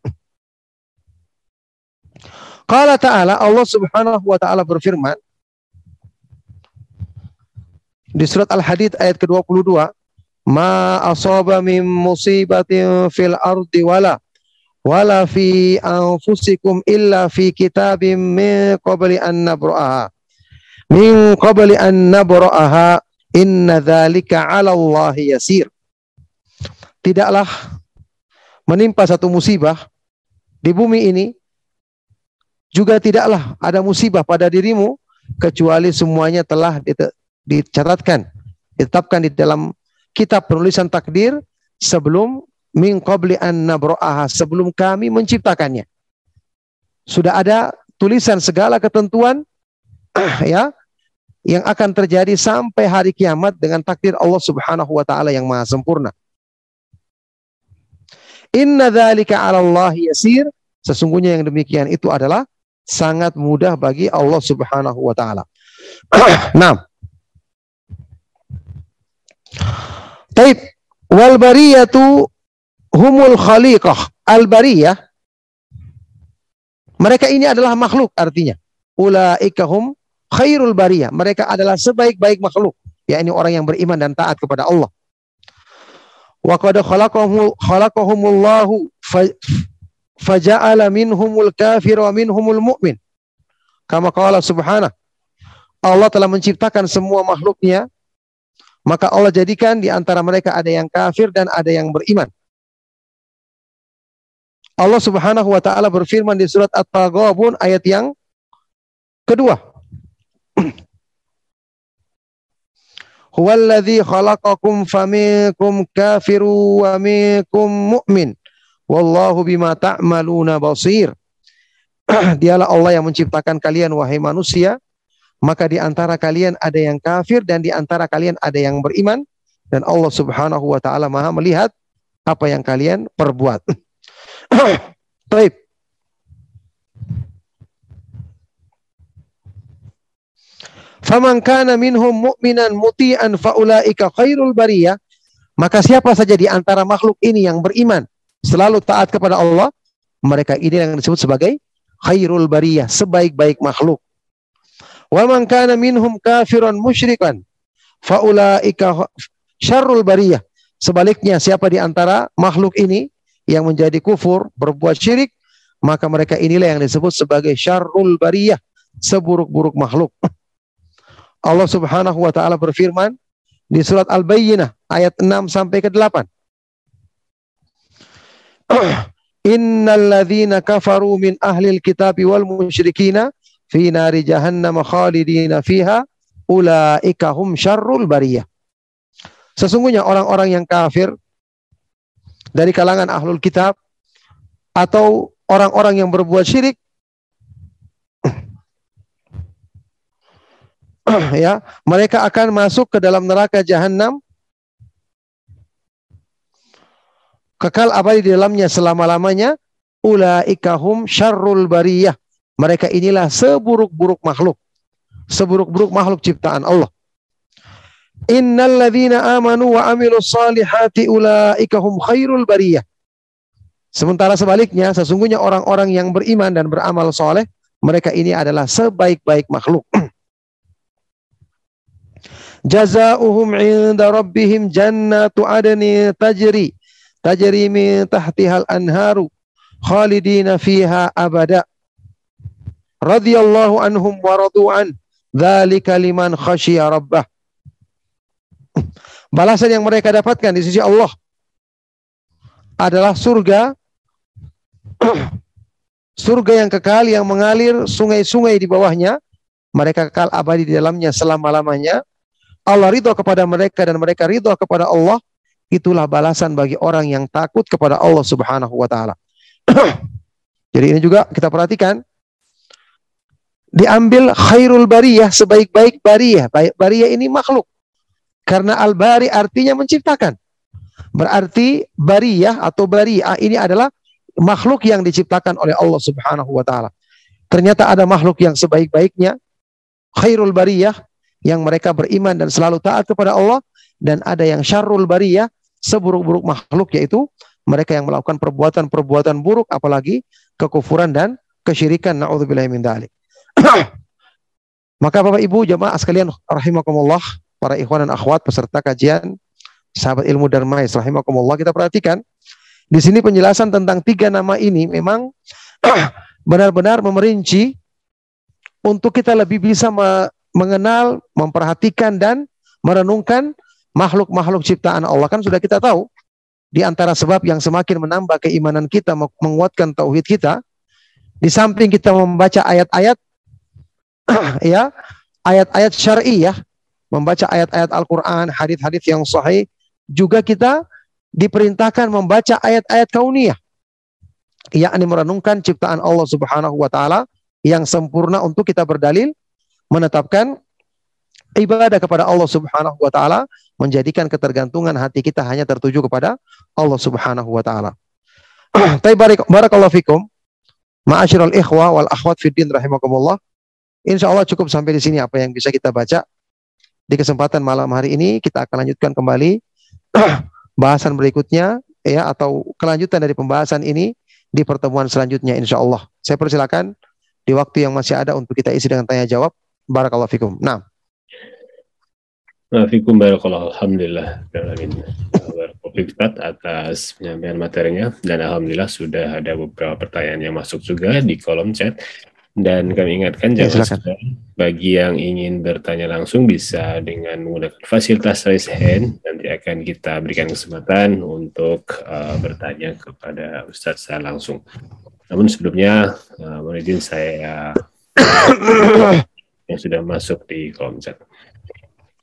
Qala ta'ala Allah Subhanahu wa taala berfirman di surat Al-Hadid ayat ke-22, "Ma asaba min musibatin fil ardi wala wala fi anfusikum illa fi kitabim min qabli an nabra'aha." Min qabli an nabra'aha inna dzalika 'ala Allah yasir. Tidaklah menimpa satu musibah di bumi ini juga tidaklah ada musibah pada dirimu kecuali semuanya telah dicatatkan, ditetapkan di dalam kitab penulisan takdir sebelum min qabli an sebelum kami menciptakannya. Sudah ada tulisan segala ketentuan (clears throat) ya yang akan terjadi sampai hari kiamat dengan takdir Allah Subhanahu wa taala yang maha sempurna. Inna dzalika 'ala Allah yasir. Sesungguhnya yang demikian itu adalah sangat mudah bagi Allah Subhanahu wa taala. (clears throat) nah. Taib wal bariyatu humul khaliqah. Al bariyah mereka ini adalah makhluk artinya. Ulaika hum khairul bariyah. Mereka adalah sebaik-baik makhluk, yakni orang yang beriman dan taat kepada Allah. Wa qad khalaqahumullahu faja'ala minhumul kafir wa minhumul mu'min. Kama qala subhanah. Allah telah menciptakan semua makhluknya, maka Allah jadikan di antara mereka ada yang kafir dan ada yang beriman. Allah Subhanahu wa taala berfirman di surat At-Taghabun ayat yang kedua. Huwallazi khalaqakum faminkum kafiru wa minkum mu'min. Wallahu bima ta'maluna basir. (clears throat) Dialah Allah yang menciptakan kalian wahai manusia, maka di antara kalian ada yang kafir dan di antara kalian ada yang beriman dan Allah Subhanahu wa taala Maha melihat apa yang kalian perbuat. (clears throat) Baik. Faman kana minhum mu'minan muti'an faulaika khairul bariyah. Maka siapa saja di antara makhluk ini yang beriman selalu taat kepada Allah, mereka ini yang disebut sebagai khairul bariyah, sebaik-baik makhluk. Wa man kana minhum kafiran musyrikan faulaika syarrul bariyah. Sebaliknya siapa di antara makhluk ini yang menjadi kufur, berbuat syirik, maka mereka inilah yang disebut sebagai syarrul bariyah, seburuk-buruk makhluk. (laughs) Allah Subhanahu wa taala berfirman di surat Al-Bayyinah ayat 6 sampai ke 8. (clears throat) Innal ladzina kafaru min ahlil kitabi wal musyrikina fi nari jahannam khalidina fiha ulaika hum syarrul bariyah. Sesungguhnya orang-orang yang kafir dari kalangan ahlul kitab atau orang-orang yang berbuat syirik (clears throat) ya, mereka akan masuk ke dalam neraka jahanam kekal abadi di dalamnya selama-lamanya. Ulaikahum syarrul bariyah. Mereka inilah seburuk-buruk makhluk. Seburuk-buruk makhluk ciptaan Allah. Innal ladzina amanu wa amilus salihati ulaikahum khairul bariyah. Sementara sebaliknya sesungguhnya orang-orang yang beriman dan beramal soleh mereka ini adalah sebaik-baik makhluk (clears throat) jazaohum inda rabbihim jannatu adni tajri tajri min tahtihal anharu khalidina fiha abada. Radhiyallahu anhum wa radu an dzalika liman khasyiya rabbah. Balasan yang mereka dapatkan di sisi Allah adalah surga (clears throat) surga yang kekal yang mengalir sungai-sungai di bawahnya. Mereka kekal abadi di dalamnya selama-lamanya Allah ridho kepada mereka dan mereka ridho kepada Allah itulah balasan bagi orang yang takut kepada Allah Subhanahu wa taala. (clears throat) Jadi ini juga kita perhatikan diambil khairul bariyah sebaik-baik bariyah. Bariyah ini makhluk. Karena al-bari artinya menciptakan. Berarti bariyah atau bariyah ini adalah makhluk yang diciptakan oleh Allah Subhanahu wa taala. Ternyata ada makhluk yang sebaik-baiknya khairul bariyah yang mereka beriman dan selalu taat kepada Allah dan ada yang syarrul bariyah seburuk-buruk makhluk yaitu mereka yang melakukan perbuatan-perbuatan buruk apalagi kekufuran dan kesyirikan naudzubillah min dzalik. (clears throat) Maka Bapak Ibu jemaah sekalian rahimakumullah, para ikhwan dan akhwat peserta kajian sahabat ilmu darmais rahimakumullah kita perhatikan di sini penjelasan tentang tiga nama ini memang (clears throat) benar-benar memerinci untuk kita lebih bisa mengenal, memperhatikan dan merenungkan makhluk-makhluk ciptaan Allah. Kan sudah kita tahu di antara sebab yang semakin menambah keimanan kita menguatkan tauhid kita di samping kita membaca ayat-ayat (clears throat) ya ayat-ayat syar'i ya membaca ayat-ayat Al-Qur'an hadis-hadis yang sahih juga kita diperintahkan membaca ayat-ayat kauniyah yakni merenungkan ciptaan Allah Subhanahu wa taala yang sempurna untuk kita berdalil menetapkan ibadah kepada Allah Subhanahu wa taala menjadikan ketergantungan hati kita hanya tertuju kepada Allah Subhanahu wa taala. (clears throat) Tapi barakallahu fikum. Ma'asyiral ikhwa wal akhwat fid din rahimakumullah. Insyaallah cukup sampai di sini apa yang bisa kita baca. Di kesempatan malam hari ini kita akan lanjutkan kembali (clears throat) bahasan berikutnya ya atau kelanjutan dari pembahasan ini di pertemuan selanjutnya insyaallah. Saya persilakan di waktu yang masih ada untuk kita isi dengan tanya jawab. Barakallahu fikum. Nah. Assalamualaikum barakallahu alhamdulillah Ustaz atas penyampaian materinya dan alhamdulillah sudah ada beberapa pertanyaan yang masuk juga di kolom chat dan kami ingatkan Ya, jangan segan bagi yang ingin bertanya langsung bisa dengan menggunakan fasilitas raise hand nanti akan kita berikan kesempatan untuk uh, bertanya kepada Ustadz secara langsung. Namun sebelumnya uh, mohon izin saya (coughs) yang sudah masuk di kolom chat.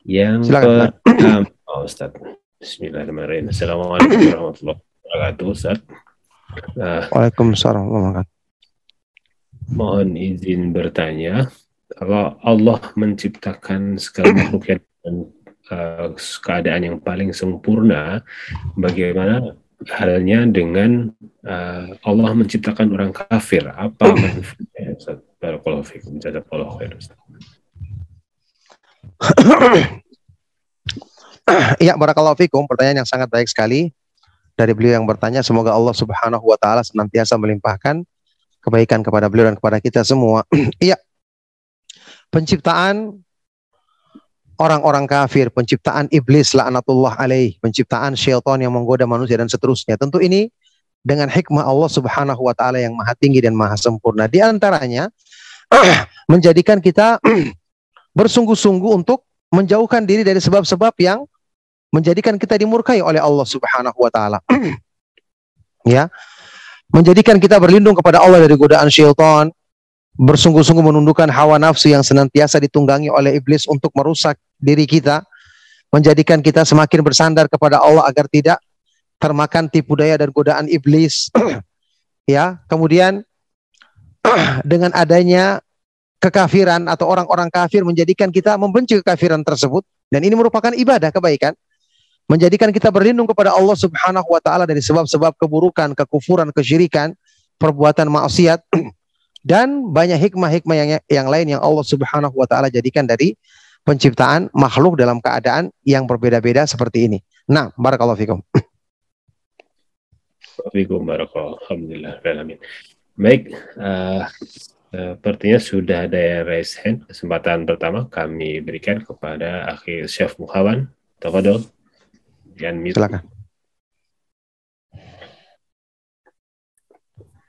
Yang Silakan, pertama, (clears throat) oh, Ustaz. Bismillahirrahmanirrahim. Assalamualaikum warahmatullahi wabarakatuh, Ustaz. Nah, Waalaikumsalam warahmatullahi wabarakatuh. mohon izin bertanya, kalau Allah menciptakan segala makhluk yang (clears throat) uh, keadaan yang paling sempurna, bagaimana halnya dengan uh, Allah menciptakan orang kafir? Apa (clears throat) manfaatnya, Ustaz? Barakallahu fikum. Jazakallahu khair, Ustaz. Iya, barakallahu fikum. Pertanyaan yang sangat baik sekali dari beliau yang bertanya. Semoga Allah Subhanahu wa taala senantiasa melimpahkan kebaikan kepada beliau dan kepada kita semua. Iya. (coughs) Penciptaan orang-orang kafir, penciptaan iblis laknatullah alaih, penciptaan syaitan yang menggoda manusia dan seterusnya. Tentu ini dengan hikmah Allah Subhanahu wa taala yang maha tinggi dan maha sempurna. Di antaranya (clears throat) menjadikan kita (clears throat) bersungguh-sungguh untuk menjauhkan diri dari sebab-sebab yang menjadikan kita dimurkai oleh Allah Subhanahu wa taala. (clears throat) ya. Menjadikan kita berlindung kepada Allah dari godaan syaitan, bersungguh-sungguh menundukkan hawa nafsu yang senantiasa ditunggangi oleh iblis untuk merusak diri kita, menjadikan kita semakin bersandar kepada Allah agar tidak termakan tipu daya dan godaan iblis. ya, kemudian (clears throat) dengan adanya kekafiran atau orang-orang kafir menjadikan kita membenci kekafiran tersebut dan ini merupakan ibadah kebaikan menjadikan kita berlindung kepada Allah Subhanahu wa taala dari sebab-sebab keburukan, kekufuran, kesyirikan, perbuatan maksiat (clears throat) dan banyak hikmah-hikmah yang yang lain yang Allah Subhanahu wa taala jadikan dari penciptaan makhluk dalam keadaan yang berbeda-beda seperti ini. Nah, barakallahu fikum. (clears throat) Waalaikumsalam barakallahu. Alhamdulillah. Baik, uh, sepertinya sudah ada yang raise hand. Kesempatan pertama kami berikan kepada akhir Chef Muhawan. Tafadol. Dan mute. Silakan.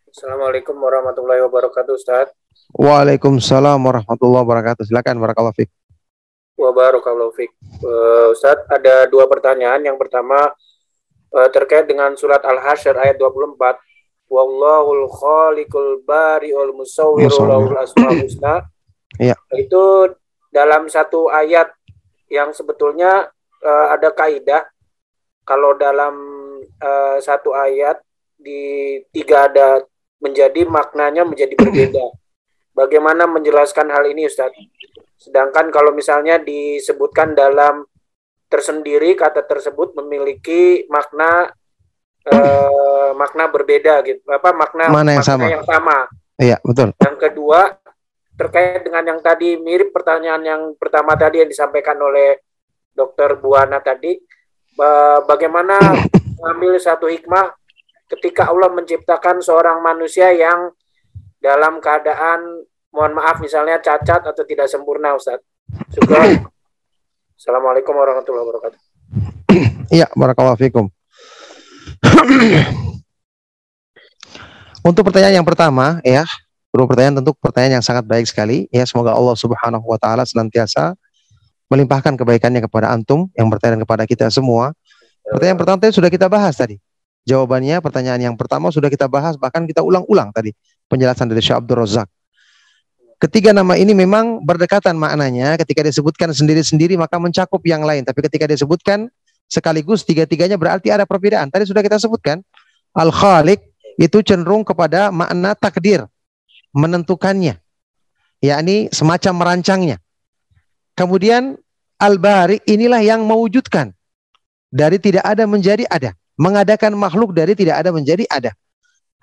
Assalamualaikum warahmatullahi wabarakatuh, Ustaz. Waalaikumsalam warahmatullahi wabarakatuh. Silakan barakallahu fikum. Wabarakallahu fiik. Uh, Ustaz, ada dua pertanyaan. Yang pertama uh, terkait dengan surat Al-Hasyr ayat 24. Wallahul khaliqul bari'ul musawwirul Musawwir. lahul asmaul husna. (clears throat) Iya. Itu dalam satu ayat yang sebetulnya uh, ada kaidah kalau dalam uh, satu ayat di tiga ada menjadi maknanya menjadi (clears throat) berbeda. Bagaimana menjelaskan hal ini Ustaz? Sedangkan kalau misalnya disebutkan dalam tersendiri kata tersebut memiliki makna eh, makna berbeda gitu. Apa makna Mana yang makna sama? yang sama. Iya, betul. Yang kedua terkait dengan yang tadi mirip pertanyaan yang pertama tadi yang disampaikan oleh Dokter Buana tadi, ba- bagaimana (coughs) mengambil satu hikmah ketika Allah menciptakan seorang manusia yang dalam keadaan mohon maaf misalnya cacat atau tidak sempurna Ustaz. (coughs) Assalamualaikum warahmatullahi wabarakatuh. Iya, barakallahu fikum. (clears throat) Untuk pertanyaan yang pertama, ya, Bro, pertanyaan tentu pertanyaan yang sangat baik sekali. Ya, semoga Allah Subhanahu wa taala senantiasa melimpahkan kebaikannya kepada antum yang bertanya kepada kita semua. Pertanyaan pertama tadi sudah kita bahas tadi. Jawabannya pertanyaan yang pertama sudah kita bahas bahkan kita ulang-ulang tadi penjelasan dari Syekh Abdul Razak. Ketiga nama ini memang berdekatan maknanya ketika disebutkan sendiri-sendiri maka mencakup yang lain tapi ketika disebutkan sekaligus tiga-tiganya berarti ada perbedaan. Tadi sudah kita sebutkan Al-Khaliq itu cenderung kepada makna takdir, menentukannya. yakni semacam merancangnya. Kemudian Al-Bari inilah yang mewujudkan dari tidak ada menjadi ada, mengadakan makhluk dari tidak ada menjadi ada.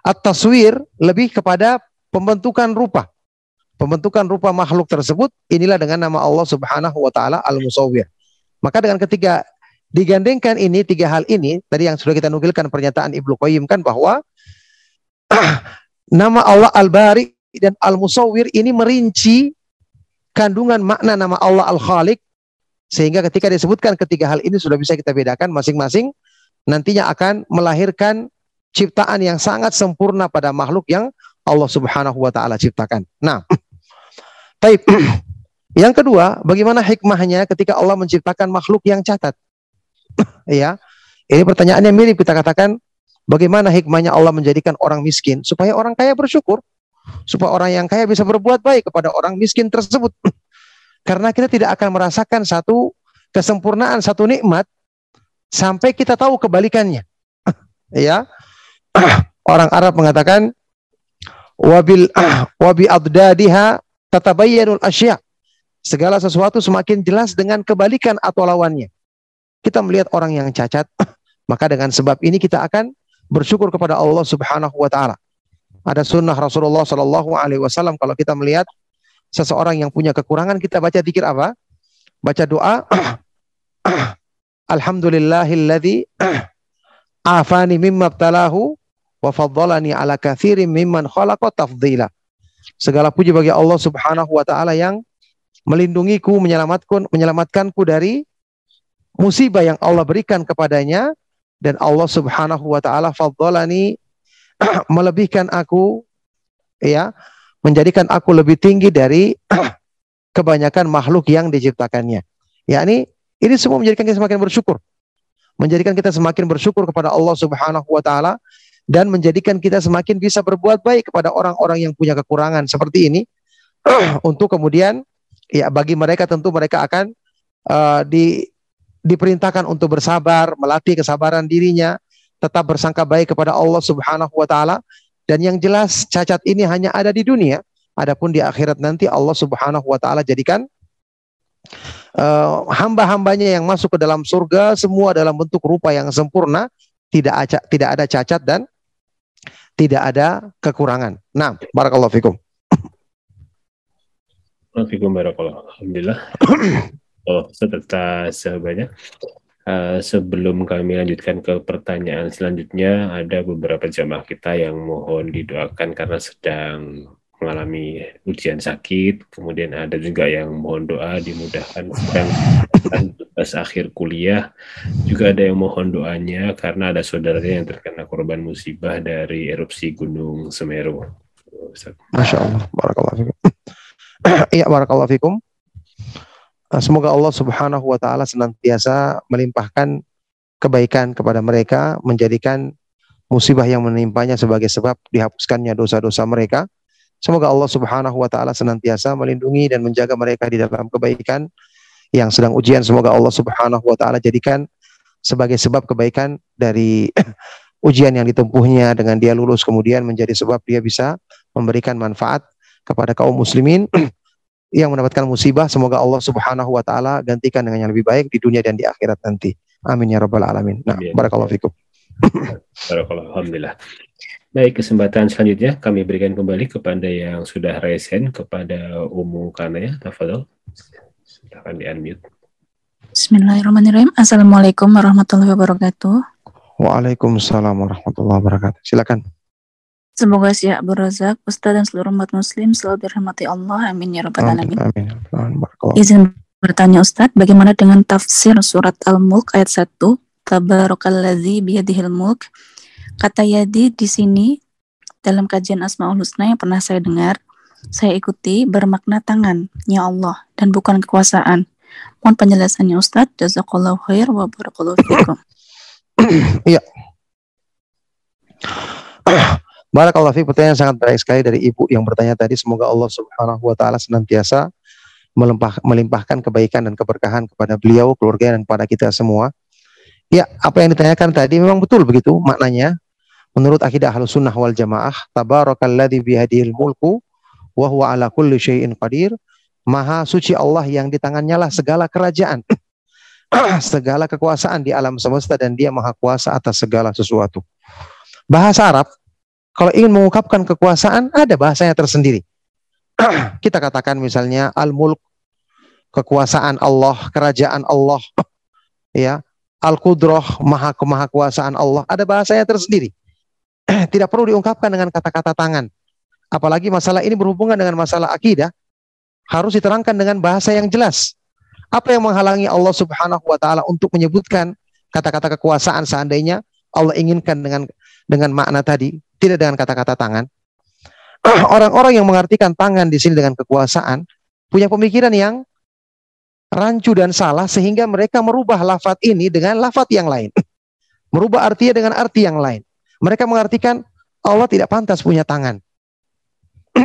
At-taswir lebih kepada pembentukan rupa. Pembentukan rupa makhluk tersebut inilah dengan nama Allah Subhanahu wa taala Al-Musawwir. Maka dengan ketiga digandengkan ini tiga hal ini tadi yang sudah kita nukilkan pernyataan Ibnu Qayyim kan bahwa (clears throat) nama Allah Al-Bari dan Al-Musawwir ini merinci kandungan makna nama Allah Al-Khaliq sehingga ketika disebutkan ketiga hal ini sudah bisa kita bedakan masing-masing nantinya akan melahirkan ciptaan yang sangat sempurna pada makhluk yang Allah Subhanahu wa taala ciptakan. Nah, (clears throat) baik. (clears throat) Yang kedua, bagaimana hikmahnya ketika Allah menciptakan makhluk yang catat? (coughs) ya. Ini pertanyaannya mirip kita katakan bagaimana hikmahnya Allah menjadikan orang miskin supaya orang kaya bersyukur, supaya orang yang kaya bisa berbuat baik kepada orang miskin tersebut. (coughs) Karena kita tidak akan merasakan satu kesempurnaan, satu nikmat sampai kita tahu kebalikannya. (coughs) ya. Orang Arab mengatakan wabil wabi addadiha tatabayyanul asya. Segala sesuatu semakin jelas dengan kebalikan atau lawannya. Kita melihat orang yang cacat, (laughs) maka dengan sebab ini kita akan bersyukur kepada Allah Subhanahu wa taala. Ada sunnah Rasulullah Shallallahu alaihi wasallam kalau kita melihat seseorang yang punya kekurangan kita baca zikir apa? Baca doa (clears throat) Alhamdulillahilladzi (clears throat) afani mimma btalahu wa faddalani ala katsirin mimman khalaqa tafdila. Segala puji bagi Allah Subhanahu wa taala yang melindungiku, menyelamatkan menyelamatkanku dari musibah yang Allah berikan kepadanya dan Allah Subhanahu wa taala faddalani (clears throat) melebihkan aku ya, menjadikan aku lebih tinggi dari (clears throat) kebanyakan makhluk yang diciptakannya. yakni ini semua menjadikan kita semakin bersyukur. Menjadikan kita semakin bersyukur kepada Allah Subhanahu wa taala dan menjadikan kita semakin bisa berbuat baik kepada orang-orang yang punya kekurangan seperti ini (clears throat) untuk kemudian ya bagi mereka tentu mereka akan uh, di diperintahkan untuk bersabar, melatih kesabaran dirinya, tetap bersangka baik kepada Allah Subhanahu wa taala dan yang jelas cacat ini hanya ada di dunia Adapun di akhirat nanti Allah Subhanahu wa taala jadikan eh, hamba-hambanya yang masuk ke dalam surga semua dalam bentuk rupa yang sempurna, tidak ada tidak ada cacat dan tidak ada kekurangan. Nah, barakallahu fikum. Assalamualaikum warahmatullahi Alhamdulillah. (clears throat) Oh, serta sahabatnya. Uh, sebelum kami lanjutkan ke pertanyaan selanjutnya, ada beberapa jamaah kita yang mohon didoakan karena sedang mengalami ujian sakit. Kemudian ada juga yang mohon doa dimudahkan sedang tugas akhir kuliah. Juga ada yang mohon doanya karena ada saudaranya yang terkena korban musibah dari erupsi Gunung Semeru. Masya Allah. Barakallahu. (clears throat) Iya, barakallahu. Uh, Semoga Allah Subhanahu wa taala senantiasa melimpahkan kebaikan kepada mereka, menjadikan musibah yang menimpanya sebagai sebab dihapuskannya dosa-dosa mereka. Semoga Allah Subhanahu wa taala senantiasa melindungi dan menjaga mereka di dalam kebaikan yang sedang ujian. Semoga Allah Subhanahu wa taala jadikan sebagai sebab kebaikan dari (clears throat) ujian yang ditempuhnya dengan dia lulus kemudian menjadi sebab dia bisa memberikan manfaat kepada kaum muslimin (clears throat) yang mendapatkan musibah semoga Allah Subhanahu wa taala gantikan dengan yang lebih baik di dunia dan di akhirat nanti. Amin ya rabbal alamin. Nah, Amin. barakallahu fikum. Barakallah, Alhamdulillah. Baik, kesempatan selanjutnya kami berikan kembali kepada yang sudah raise hand kepada Umu Kanaya. Tafadol. Silakan di-unmute. Bismillahirrahmanirrahim. Assalamualaikum warahmatullahi wabarakatuh. Waalaikumsalam warahmatullahi wabarakatuh. Silakan. Semoga Syekh Abu Razak, Ustaz dan seluruh umat muslim selalu dirahmati Allah. Amin ya rabbal Amin. alamin. Amin. Izin bertanya Ustaz, bagaimana dengan tafsir surat Al-Mulk ayat 1? Tabarakalladzi biyadihil mulk. Kata Yadi di sini dalam kajian Asmaul Husna yang pernah saya dengar, saya ikuti bermakna tangan, ya Allah, dan bukan kekuasaan. Mohon penjelasannya Ustaz. Jazakallahu khair wa barakallahu fikum. (coughs) (coughs) (coughs) Barakallahu fiik pertanyaan sangat baik sekali dari ibu yang bertanya tadi. Semoga Allah Subhanahu wa taala senantiasa melimpah, melimpahkan kebaikan dan keberkahan kepada beliau, keluarga dan kepada kita semua. Ya, apa yang ditanyakan tadi memang betul begitu maknanya. Menurut akidah Ahlus Sunnah wal Jamaah, tabarakalladzi bihadihil mulku wa huwa ala kulli syai'in qadir. Maha suci Allah yang di tangannya lah segala kerajaan. (clears throat) segala kekuasaan di alam semesta dan dia maha kuasa atas segala sesuatu. Bahasa Arab kalau ingin mengungkapkan kekuasaan ada bahasanya tersendiri. (clears throat) Kita katakan misalnya al-mulk kekuasaan Allah, kerajaan Allah. ya, al-qudrah maha kemahakuasaan Allah, ada bahasanya tersendiri. (clears throat) Tidak perlu diungkapkan dengan kata-kata tangan. Apalagi masalah ini berhubungan dengan masalah akidah, harus diterangkan dengan bahasa yang jelas. Apa yang menghalangi Allah Subhanahu wa taala untuk menyebutkan kata-kata kekuasaan seandainya Allah inginkan dengan dengan makna tadi, tidak dengan kata-kata tangan. (clears throat) Orang-orang yang mengartikan tangan di sini dengan kekuasaan punya pemikiran yang rancu dan salah sehingga mereka merubah lafat ini dengan lafat yang lain. (clears throat) Merubah artinya dengan arti yang lain. Mereka mengartikan Allah tidak pantas punya tangan. (clears throat)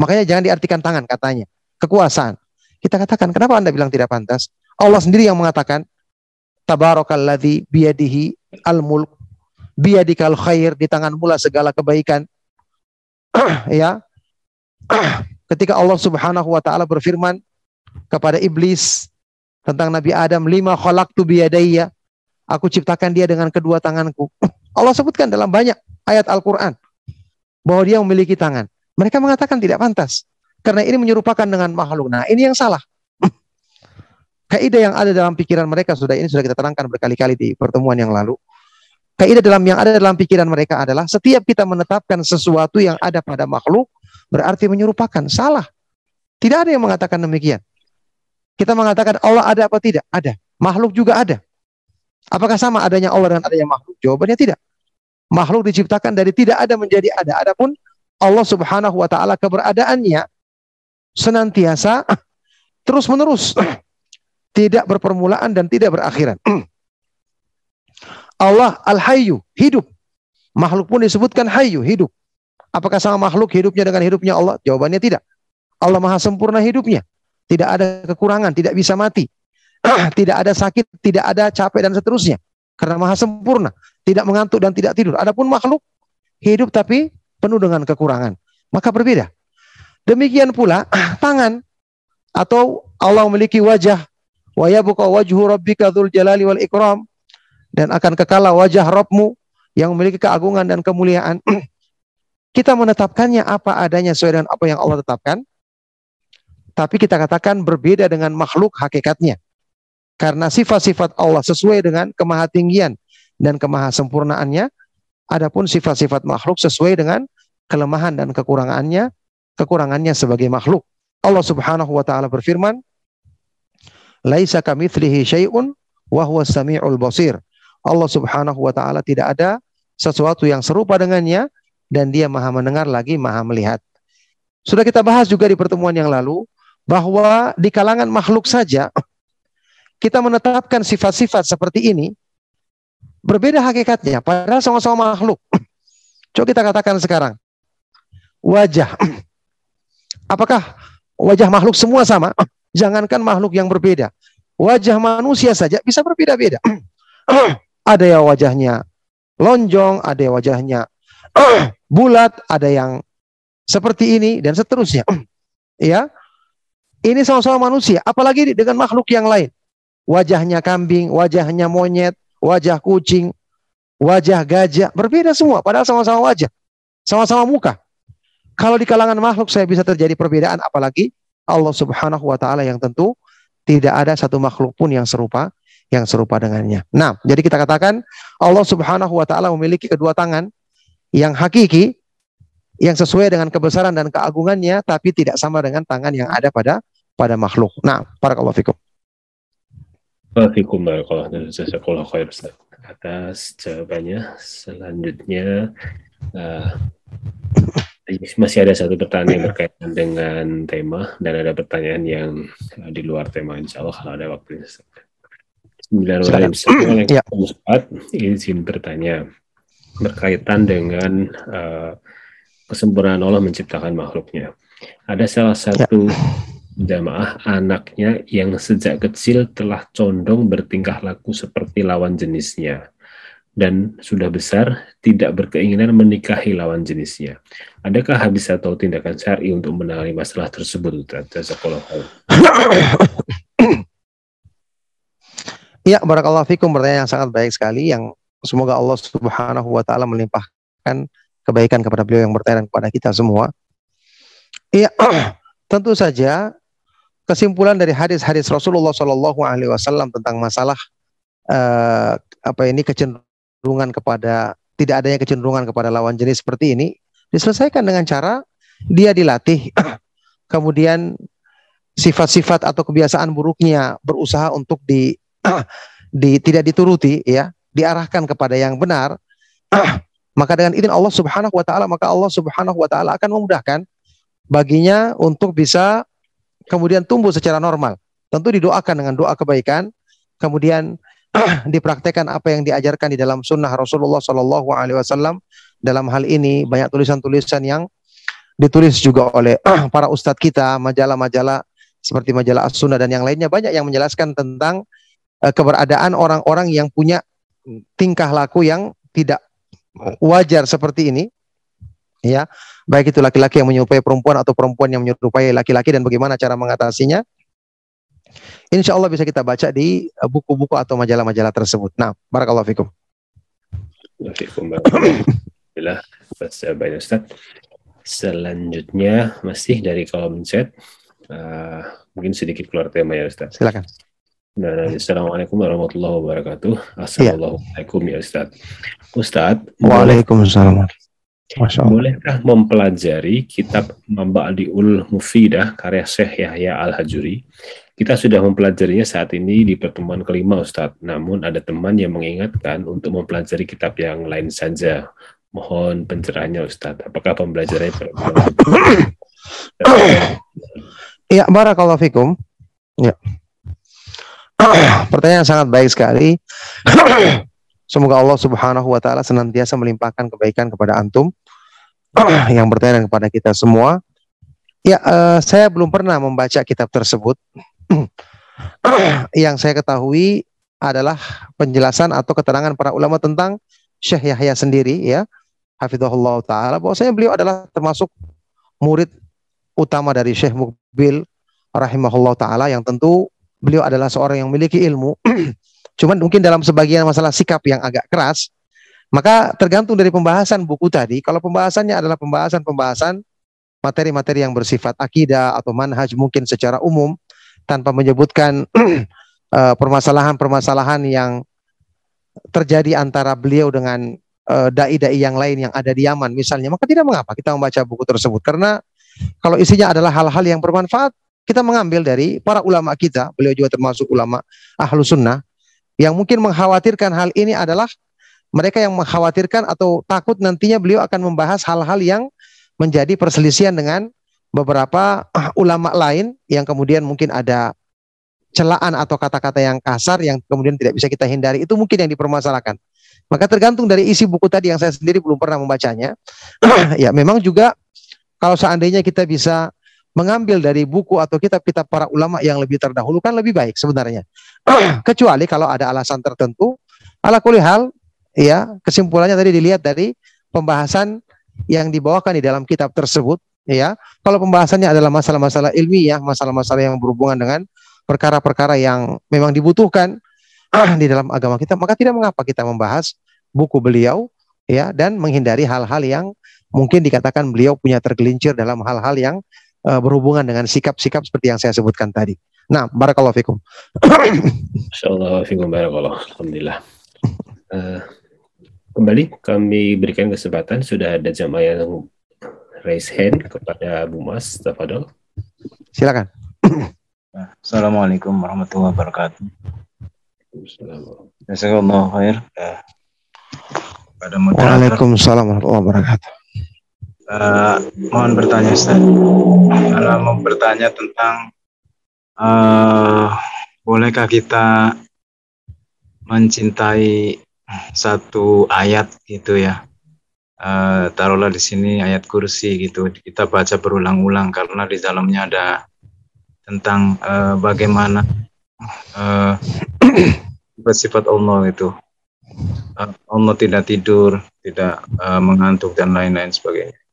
Makanya jangan diartikan tangan katanya. Kekuasaan. Kita katakan, kenapa Anda bilang tidak pantas? Allah sendiri yang mengatakan, Tabarakalladzi biyadihi al-mulk biyadikal khair di tangan mula segala kebaikan. (clears throat) ya. (clears throat) Ketika Allah Subhanahu wa taala berfirman kepada iblis tentang Nabi Adam, lima khalaqtu biyadayya. Aku ciptakan dia dengan kedua tanganku. (clears throat) Allah sebutkan dalam banyak ayat Al-Qur'an bahwa dia memiliki tangan. Mereka mengatakan tidak pantas karena ini menyerupakan dengan makhluk. Nah, ini yang salah. Kaidah yang ada dalam pikiran mereka sudah ini sudah kita terangkan berkali-kali di pertemuan yang lalu. Kaidah dalam yang ada dalam pikiran mereka adalah setiap kita menetapkan sesuatu yang ada pada makhluk berarti menyerupakan. Salah. Tidak ada yang mengatakan demikian. Kita mengatakan Allah ada apa tidak? Ada. Makhluk juga ada. Apakah sama adanya Allah dengan adanya makhluk? Jawabannya tidak. Makhluk diciptakan dari tidak ada menjadi ada. Adapun Allah Subhanahu wa taala keberadaannya senantiasa terus-menerus. (clears throat) tidak berpermulaan dan tidak berakhiran. (clears throat) Allah Al-Hayyu, hidup. Makhluk pun disebutkan Hayyu, hidup. Apakah sama makhluk hidupnya dengan hidupnya Allah? Jawabannya tidak. Allah Maha sempurna hidupnya. Tidak ada kekurangan, tidak bisa mati. (clears throat) tidak ada sakit, tidak ada capek dan seterusnya. Karena Maha sempurna, tidak mengantuk dan tidak tidur. Adapun makhluk hidup tapi penuh dengan kekurangan. Maka berbeda. Demikian pula (clears throat) tangan atau Allah memiliki wajah wa yabqa wajhu rabbika dzul jalali wal ikram dan akan kekal wajah Rabbmu yang memiliki keagungan dan kemuliaan. (clears throat) kita menetapkannya apa adanya sesuai dengan apa yang Allah tetapkan. Tapi kita katakan berbeda dengan makhluk hakikatnya. Karena sifat-sifat Allah sesuai dengan kemahatinggian dan kemahasempurnaannya. Adapun sifat-sifat makhluk sesuai dengan kelemahan dan kekurangannya, kekurangannya sebagai makhluk. Allah Subhanahu wa taala berfirman, "Laisa kamitslihi syai'un wa huwas samiul basir." Allah Subhanahu wa taala tidak ada sesuatu yang serupa dengannya dan dia Maha mendengar lagi Maha melihat. Sudah kita bahas juga di pertemuan yang lalu bahwa di kalangan makhluk saja kita menetapkan sifat-sifat seperti ini berbeda hakikatnya padahal sama-sama makhluk. Coba kita katakan sekarang. Wajah. Apakah wajah makhluk semua sama? Jangankan makhluk yang berbeda. Wajah manusia saja bisa berbeda-beda. Ada yang wajahnya lonjong, ada yang wajahnya (clears throat) bulat, ada yang seperti ini dan seterusnya. (clears throat) ya. Ini sama-sama manusia, apalagi dengan makhluk yang lain. Wajahnya kambing, wajahnya monyet, wajah kucing, wajah gajah, berbeda semua padahal sama-sama wajah. Sama-sama muka. Kalau di kalangan makhluk saya bisa terjadi perbedaan apalagi Allah Subhanahu wa taala yang tentu tidak ada satu makhluk pun yang serupa yang serupa dengannya. Nah, jadi kita katakan Allah Subhanahu wa taala memiliki kedua tangan yang hakiki yang sesuai dengan kebesaran dan keagungannya tapi tidak sama dengan tangan yang ada pada pada makhluk. Nah, para kalau fikum. Atas jawabannya. Selanjutnya uh, masih ada satu pertanyaan yang berkaitan dengan tema dan ada pertanyaan yang di luar tema insya Allah kalau ada waktu. 9.01 (clears throat) yang izin bertanya. Berkaitan dengan uh, kesempurnaan Allah menciptakan makhluknya. Ada salah ya. satu jamaah anaknya yang sejak kecil telah condong bertingkah laku seperti lawan jenisnya. Dan sudah besar tidak berkeinginan menikahi lawan jenisnya. Adakah habis atau tindakan syari untuk menangani masalah tersebut? Jazakallah (clears throat) Ya, barakallahu fikum pertanyaan yang sangat baik sekali yang semoga Allah Subhanahu wa taala melimpahkan kebaikan kepada beliau yang bertanya kepada kita semua. Iya, (clears throat) tentu saja kesimpulan dari hadis-hadis Rasulullah Shallallahu Alaihi Wasallam tentang masalah uh, apa ini kecenderungan kepada tidak adanya kecenderungan kepada lawan jenis seperti ini diselesaikan dengan cara dia dilatih (clears throat) kemudian sifat-sifat atau kebiasaan buruknya berusaha untuk di, (clears throat) di tidak dituruti ya diarahkan kepada yang benar (clears throat) maka dengan izin Allah Subhanahu wa taala maka Allah Subhanahu wa taala akan memudahkan baginya untuk bisa kemudian tumbuh secara normal. Tentu didoakan dengan doa kebaikan, kemudian (clears throat) dipraktekkan apa yang diajarkan di dalam sunnah Rasulullah Shallallahu Alaihi Wasallam. Dalam hal ini banyak tulisan-tulisan yang ditulis juga oleh para ustadz kita, majalah-majalah seperti majalah As-Sunnah dan yang lainnya banyak yang menjelaskan tentang keberadaan orang-orang yang punya tingkah laku yang tidak wajar seperti ini ya baik itu laki-laki yang menyerupai perempuan atau perempuan yang menyerupai laki-laki dan bagaimana cara mengatasinya Insya Allah bisa kita baca di eh, buku-buku atau majalah-majalah tersebut. Nah, barakallahu fikum. Alhamdulillah, banyak Ustaz. Selanjutnya masih dari kolom chat. Uh, mungkin sedikit keluar tema ya Ustaz. Silakan. Nah, Assalamualaikum warahmatullahi wabarakatuh. Iya. Assalamualaikum ya, ya Ustaz. Ustaz. Waalaikumsalam. Bolehkah mempelajari kitab Mamba'diul Mufidah karya Syekh Yahya Al-Hajuri? Kita sudah mempelajarinya saat ini di pertemuan kelima Ustadz. Namun ada teman yang mengingatkan untuk mempelajari kitab yang lain saja. Mohon pencerahannya Ustadz. Apakah pembelajarannya (coughs) Ya, barakallahu fikum. Ya. (coughs) Pertanyaan sangat baik sekali. (coughs) Semoga Allah Subhanahu wa taala senantiasa melimpahkan kebaikan kepada antum (coughs) yang bertanya kepada kita semua. Ya, uh, saya belum pernah membaca kitab tersebut. yang saya ketahui adalah penjelasan atau keterangan para ulama tentang Syekh Yahya sendiri ya. Hafizahullah taala bahwasanya beliau adalah termasuk murid utama dari Syekh Mukbil rahimahullah taala yang tentu beliau adalah seorang yang memiliki ilmu. (clears throat) Cuman mungkin dalam sebagian masalah sikap yang agak keras, maka tergantung dari pembahasan buku tadi. Kalau pembahasannya adalah pembahasan-pembahasan materi-materi yang bersifat akidah atau manhaj mungkin secara umum tanpa menyebutkan (clears throat) eh, permasalahan-permasalahan yang terjadi antara beliau dengan uh, dai-dai yang lain yang ada di Yaman misalnya, maka tidak mengapa kita membaca buku tersebut karena kalau isinya adalah hal-hal yang bermanfaat, kita mengambil dari para ulama kita, beliau juga termasuk ulama ahlu sunnah, yang mungkin mengkhawatirkan hal ini adalah mereka yang mengkhawatirkan atau takut nantinya beliau akan membahas hal-hal yang menjadi perselisihan dengan beberapa (clears throat) ulama lain yang kemudian mungkin ada celaan atau kata-kata yang kasar yang kemudian tidak bisa kita hindari itu mungkin yang dipermasalahkan. Maka tergantung dari isi buku tadi yang saya sendiri belum pernah membacanya. (clears throat) ya memang juga kalau seandainya kita bisa mengambil dari buku atau kitab-kitab para ulama yang lebih terdahulu kan lebih baik sebenarnya. (clears throat) Kecuali kalau ada alasan tertentu. Ala hal ya kesimpulannya tadi dilihat dari pembahasan yang dibawakan di dalam kitab tersebut ya. Kalau pembahasannya adalah masalah-masalah ilmiah, masalah-masalah yang berhubungan dengan perkara-perkara yang memang dibutuhkan (clears throat) di dalam agama kita, maka tidak mengapa kita membahas buku beliau ya dan menghindari hal-hal yang mungkin dikatakan beliau punya tergelincir dalam hal-hal yang uh, berhubungan dengan sikap-sikap seperti yang saya sebutkan tadi. Nah, barakallahu fikum. (coughs) Insyaallah fikum barakallah. Alhamdulillah. Uh, kembali kami berikan kesempatan sudah ada jamaah yang raise hand kepada Bu Mas Tafadol. Silakan. (coughs) Assalamualaikum warahmatullahi wabarakatuh. Khair. Uh, pada moderator. Waalaikumsalam warahmatullahi wabarakatuh. Uh, mohon bertanya Ustaz. Uh, mau bertanya tentang uh, bolehkah kita mencintai satu ayat gitu ya. Uh, taruhlah di sini ayat kursi gitu kita baca berulang-ulang karena di dalamnya ada tentang uh, bagaimana (clears throat) sifat-sifat Allah itu. Allah tidak tidur, tidak uh, mengantuk dan lain-lain sebagainya.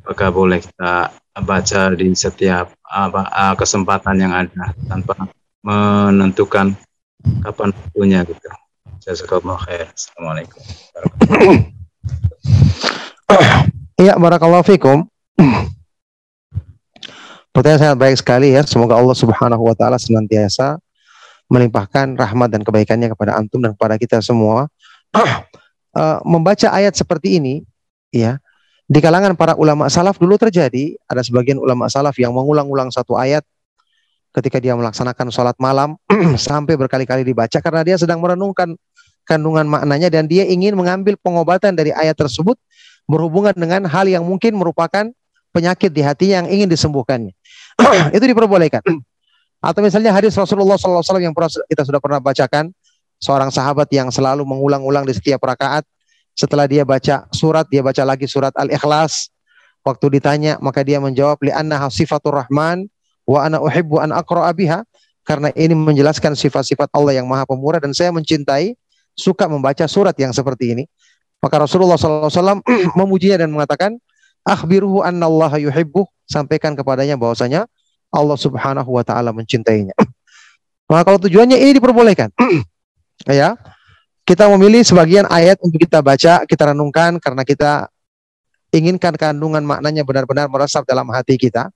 Apakah boleh kita baca di setiap apa uh, kesempatan yang ada tanpa menentukan kapan waktunya gitu. Khair. Assalamualaikum. Iya, (coughs) barakallahu fikum. (coughs) Pertanyaan sangat baik sekali ya. Semoga Allah Subhanahu wa taala senantiasa melimpahkan rahmat dan kebaikannya kepada antum dan kepada kita semua. uh, (coughs) membaca ayat seperti ini ya. Di kalangan para ulama salaf dulu terjadi ada sebagian ulama salaf yang mengulang-ulang satu ayat ketika dia melaksanakan sholat malam (clears throat) sampai berkali-kali dibaca karena dia sedang merenungkan kandungan maknanya dan dia ingin mengambil pengobatan dari ayat tersebut berhubungan dengan hal yang mungkin merupakan penyakit di hatinya yang ingin disembuhkannya. (clears throat) itu diperbolehkan. (clears throat) Atau misalnya hadis Rasulullah SAW yang kita sudah pernah bacakan, seorang sahabat yang selalu mengulang-ulang di setiap rakaat, setelah dia baca surat, dia baca lagi surat Al-Ikhlas. Waktu ditanya, maka dia menjawab, li'anna sifatur rahman, wa ana uhibbu an aqra'a biha. Karena ini menjelaskan sifat-sifat Allah yang maha pemurah dan saya mencintai, suka membaca surat yang seperti ini. Maka Rasulullah SAW (clears throat) memujinya dan mengatakan, akhbiruhu anna Allah yuhibbu, sampaikan kepadanya bahwasanya Allah Subhanahu wa taala mencintainya. (clears throat) Maka kalau tujuannya ini diperbolehkan. (clears throat) ya. Kita memilih sebagian ayat untuk kita baca, kita renungkan karena kita inginkan kandungan maknanya benar-benar meresap dalam hati kita.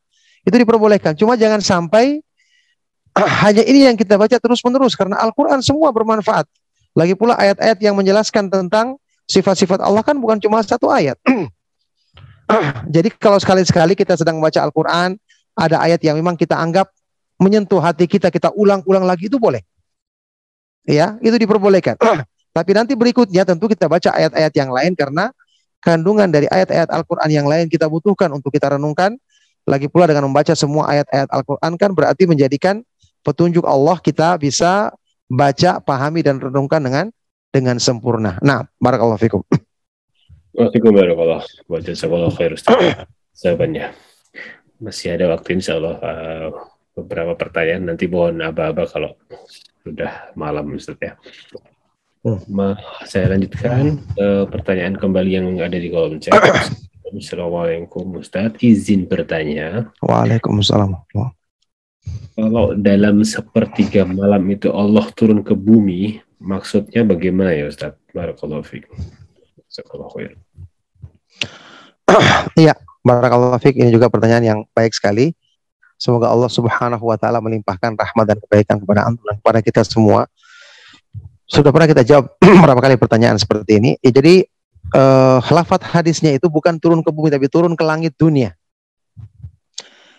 Itu diperbolehkan. Cuma jangan sampai (clears throat) hanya ini yang kita baca terus-menerus karena Al-Qur'an semua bermanfaat. Lagi pula ayat-ayat yang menjelaskan tentang sifat-sifat Allah kan bukan cuma satu ayat. (clears throat) Jadi kalau sekali-sekali kita sedang membaca Al-Quran, ada ayat yang memang kita anggap menyentuh hati kita, kita ulang-ulang lagi itu boleh. Ya, itu diperbolehkan. (clears throat) Tapi nanti berikutnya tentu kita baca ayat-ayat yang lain karena kandungan dari ayat-ayat Al-Quran yang lain kita butuhkan untuk kita renungkan. Lagi pula dengan membaca semua ayat-ayat Al-Quran kan berarti menjadikan petunjuk Allah kita bisa baca, pahami dan renungkan dengan dengan sempurna. Nah, barakallahu fikum. Waalaikumsalam warahmatullahi wabarakatuh. Jawabannya masih ada waktu insya Allah uh, beberapa pertanyaan nanti mohon aba-aba kalau sudah malam Ustaz ya. Hmm. Saya lanjutkan uh, pertanyaan kembali yang ada di kolom chat. (coughs) Assalamualaikum Ustaz, izin bertanya. Waalaikumsalam. Kalau dalam sepertiga malam itu Allah turun ke bumi, maksudnya bagaimana ya Ustaz? Barakallahu fiik. Jazakallahu khair. (coughs) Barakallahu fiik. Ini juga pertanyaan yang baik sekali. Semoga Allah Subhanahu wa taala melimpahkan rahmat dan kebaikan kepada antum dan kepada kita semua. Sudah pernah kita jawab (clears throat) berapa kali pertanyaan seperti ini. Ya, jadi uh, lafat hadisnya itu bukan turun ke bumi tapi turun ke langit dunia.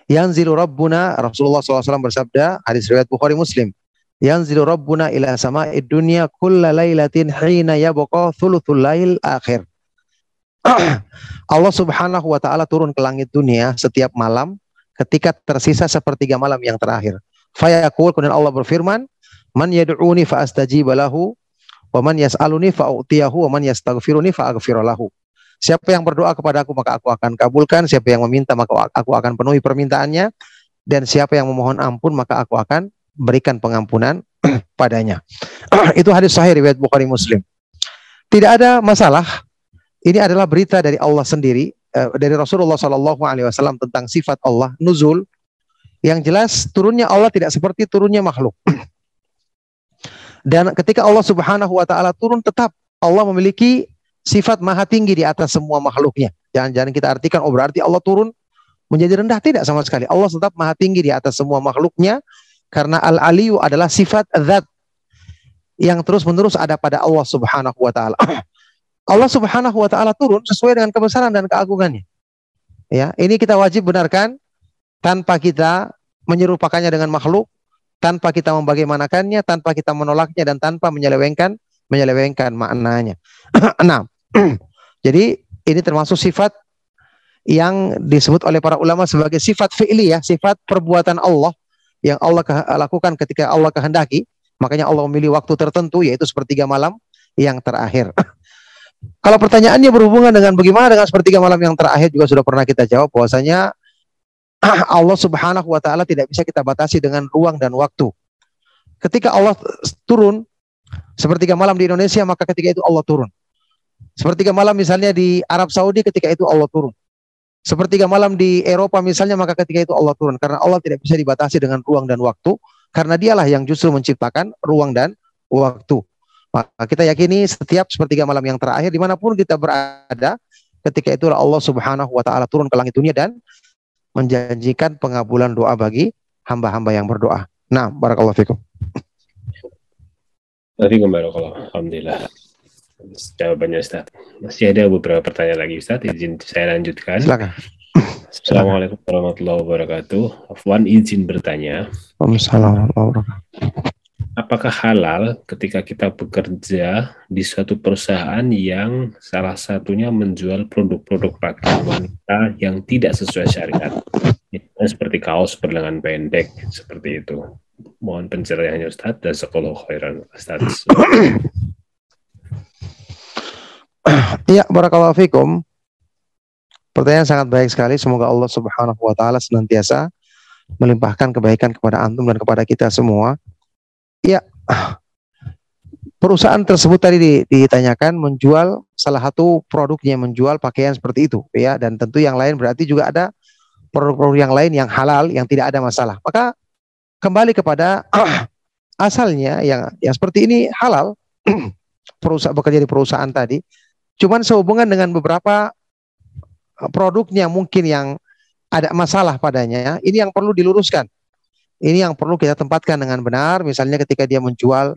Yang zilu Rabbuna Rasulullah SAW bersabda hadis riwayat Bukhari Muslim. Yang zilu Rabbuna ila sama'id dunya kulla lailatin hina yabqa thuluthul lail akhir. (clears throat) Allah Subhanahu wa taala turun ke langit dunia setiap malam ketika tersisa sepertiga malam yang terakhir. Fayaqul kemudian Allah berfirman, "Man yad'uni fa astajib lahu wa man yas'aluni fa u'tiyahu wa man yastaghfiruni fa aghfir lahu." Siapa yang berdoa kepada aku maka aku akan kabulkan, siapa yang meminta maka aku akan penuhi permintaannya dan siapa yang memohon ampun maka aku akan berikan pengampunan (clears throat) padanya. (clears throat) Itu hadis sahih riwayat Bukhari Muslim. Tidak ada masalah ini adalah berita dari Allah sendiri, uh, dari Rasulullah Shallallahu Alaihi Wasallam tentang sifat Allah nuzul. Yang jelas turunnya Allah tidak seperti turunnya makhluk. (clears throat) Dan ketika Allah Subhanahu Wa Taala turun, tetap Allah memiliki sifat maha tinggi di atas semua makhluknya. Jangan-jangan kita artikan, oh berarti Allah turun menjadi rendah tidak sama sekali. Allah tetap maha tinggi di atas semua makhluknya karena al-aliyu adalah sifat zat yang terus-menerus ada pada Allah Subhanahu wa taala. (clears throat) Allah Subhanahu wa taala turun sesuai dengan kebesaran dan keagungannya. Ya, ini kita wajib benarkan tanpa kita menyerupakannya dengan makhluk, tanpa kita membagaimanakannya, tanpa kita menolaknya dan tanpa menyelewengkan menyelewengkan maknanya. Enam. (clears throat) (clears throat) Jadi ini termasuk sifat yang disebut oleh para ulama sebagai sifat fi'li ya, sifat perbuatan Allah yang Allah lakukan ketika Allah kehendaki. Makanya Allah memilih waktu tertentu yaitu sepertiga malam yang terakhir. (clears throat) Kalau pertanyaannya berhubungan dengan bagaimana dengan sepertiga malam yang terakhir juga sudah pernah kita jawab bahwasanya (clears throat) Allah Subhanahu wa taala tidak bisa kita batasi dengan ruang dan waktu. Ketika Allah turun sepertiga malam di Indonesia maka ketika itu Allah turun. Sepertiga malam misalnya di Arab Saudi ketika itu Allah turun. Sepertiga malam di Eropa misalnya maka ketika itu Allah turun karena Allah tidak bisa dibatasi dengan ruang dan waktu karena dialah yang justru menciptakan ruang dan waktu. Maka kita yakini setiap sepertiga malam yang terakhir di mana pun kita berada, ketika itu Allah Subhanahu Wa Taala turun ke langit dunia dan menjanjikan pengabulan doa bagi hamba-hamba yang berdoa. Nah, barakallahu fikum. Assalamualaikum warahmatullahi Alhamdulillah. Jawabannya Ustaz. Masih ada beberapa pertanyaan lagi Ustaz, izin saya lanjutkan. Silakan. Assalamualaikum warahmatullahi wabarakatuh. Afwan izin bertanya. Waalaikumsalam warahmatullahi wabarakatuh apakah halal ketika kita bekerja di suatu perusahaan yang salah satunya menjual produk-produk pakaian wanita yang tidak sesuai syariat seperti kaos berlengan pendek seperti itu mohon pencerahannya Ustaz dan sekolah khairan Ustaz (clears throat) Ya, barakallahu fikum. Pertanyaan sangat baik sekali. Semoga Allah Subhanahu wa taala senantiasa melimpahkan kebaikan kepada antum dan kepada kita semua. Ya, perusahaan tersebut tadi ditanyakan menjual salah satu produknya menjual pakaian seperti itu, ya, dan tentu yang lain berarti juga ada produk-produk yang lain yang halal yang tidak ada masalah. Maka kembali kepada (clears throat) asalnya yang yang seperti ini halal (clears throat) perusahaan bekerja di perusahaan tadi, cuman sehubungan dengan beberapa eh, produknya mungkin yang ada masalah padanya, ini yang perlu diluruskan. Ini yang perlu kita tempatkan dengan benar. Misalnya ketika dia menjual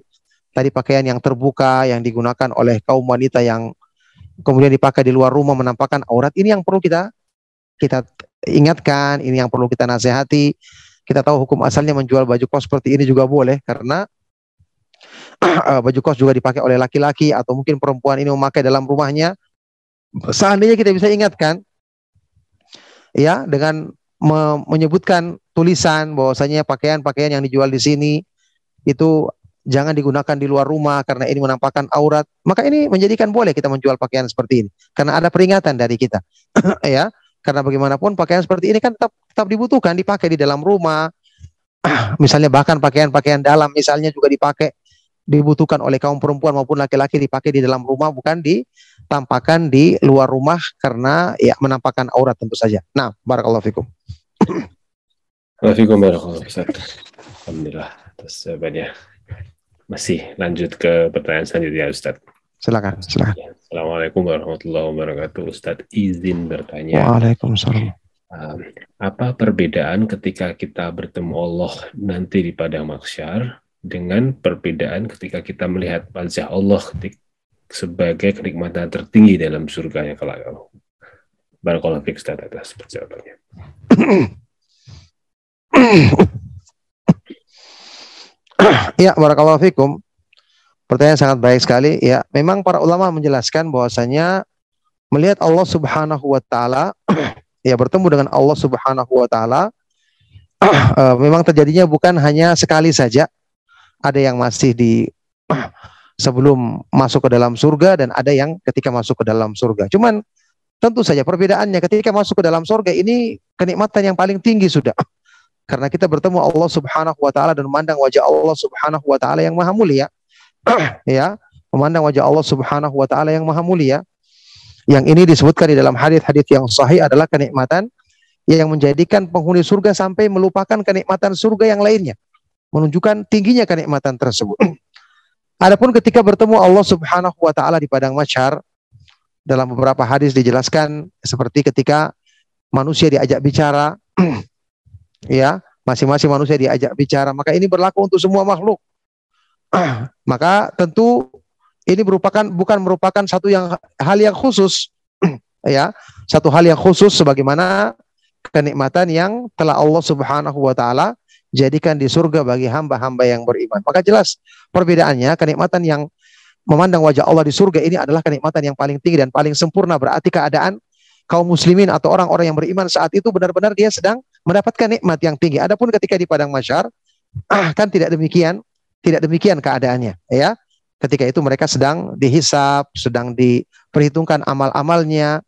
tadi pakaian yang terbuka yang digunakan oleh kaum wanita yang kemudian dipakai di luar rumah menampakkan aurat. Ini yang perlu kita kita ingatkan. Ini yang perlu kita nasihati. Kita tahu hukum asalnya menjual baju kos seperti ini juga boleh karena (clears throat) baju kos juga dipakai oleh laki-laki atau mungkin perempuan ini memakai dalam rumahnya. Seandainya kita bisa ingatkan ya dengan me menyebutkan tulisan bahwasanya pakaian-pakaian yang dijual di sini itu jangan digunakan di luar rumah karena ini menampakkan aurat. Maka ini menjadikan boleh kita menjual pakaian seperti ini karena ada peringatan dari kita. (clears throat) ya, karena bagaimanapun pakaian seperti ini kan tetap tetap dibutuhkan dipakai di dalam rumah. (clears throat) misalnya bahkan pakaian-pakaian dalam misalnya juga dipakai dibutuhkan oleh kaum perempuan maupun laki-laki dipakai di dalam rumah bukan ditampakkan di luar rumah karena ya menampakkan aurat tentu saja. Nah, barakallahu fikum. (clears throat) Waalaikumsalam warahmatullahi wabarakatuh. Alhamdulillah atas jawabannya. Masih lanjut ke pertanyaan selanjutnya Ustaz. Silakan, silakan. Ya, Assalamualaikum warahmatullahi wabarakatuh. Ustaz izin bertanya. Waalaikumsalam. Um, apa perbedaan ketika kita bertemu Allah nanti di padang mahsyar dengan perbedaan ketika kita melihat wajah Allah sebagai kenikmatan tertinggi dalam surganya kelak. Barakallahu fiik Ustaz atas jawabannya. (coughs) (coughs) Ya, barakallahu fikum. Pertanyaan sangat baik sekali. Ya, memang para ulama menjelaskan bahwasanya melihat Allah Subhanahu wa taala (coughs) ya bertemu dengan Allah Subhanahu wa taala (coughs) eh, memang terjadinya bukan hanya sekali saja. Ada yang masih di sebelum masuk ke dalam surga dan ada yang ketika masuk ke dalam surga. Cuman tentu saja perbedaannya ketika masuk ke dalam surga ini kenikmatan yang paling tinggi sudah. Karena kita bertemu Allah Subhanahu wa taala dan memandang wajah Allah Subhanahu wa taala yang maha mulia. (clears throat) ya, memandang wajah Allah Subhanahu wa taala yang maha mulia. Yang ini disebutkan di dalam hadis-hadis yang sahih adalah kenikmatan yang menjadikan penghuni surga sampai melupakan kenikmatan surga yang lainnya. Menunjukkan tingginya kenikmatan tersebut. (clears throat) Adapun ketika bertemu Allah Subhanahu wa taala di padang mahsyar dalam beberapa hadis dijelaskan seperti ketika manusia diajak bicara (clears throat) ya, masing-masing manusia diajak bicara, maka ini berlaku untuk semua makhluk. (clears throat) maka tentu ini merupakan bukan merupakan satu yang hal yang khusus (clears throat) ya, satu hal yang khusus sebagaimana kenikmatan yang telah Allah Subhanahu wa taala jadikan di surga bagi hamba-hamba yang beriman. Maka jelas perbedaannya kenikmatan yang memandang wajah Allah di surga ini adalah kenikmatan yang paling tinggi dan paling sempurna. Berarti keadaan kaum muslimin atau orang-orang yang beriman saat itu benar-benar dia sedang mendapatkan nikmat yang tinggi. Adapun ketika di padang masyar (clears throat) kan tidak demikian, tidak demikian keadaannya, ya. Ketika itu mereka sedang dihisap, sedang diperhitungkan amal-amalnya.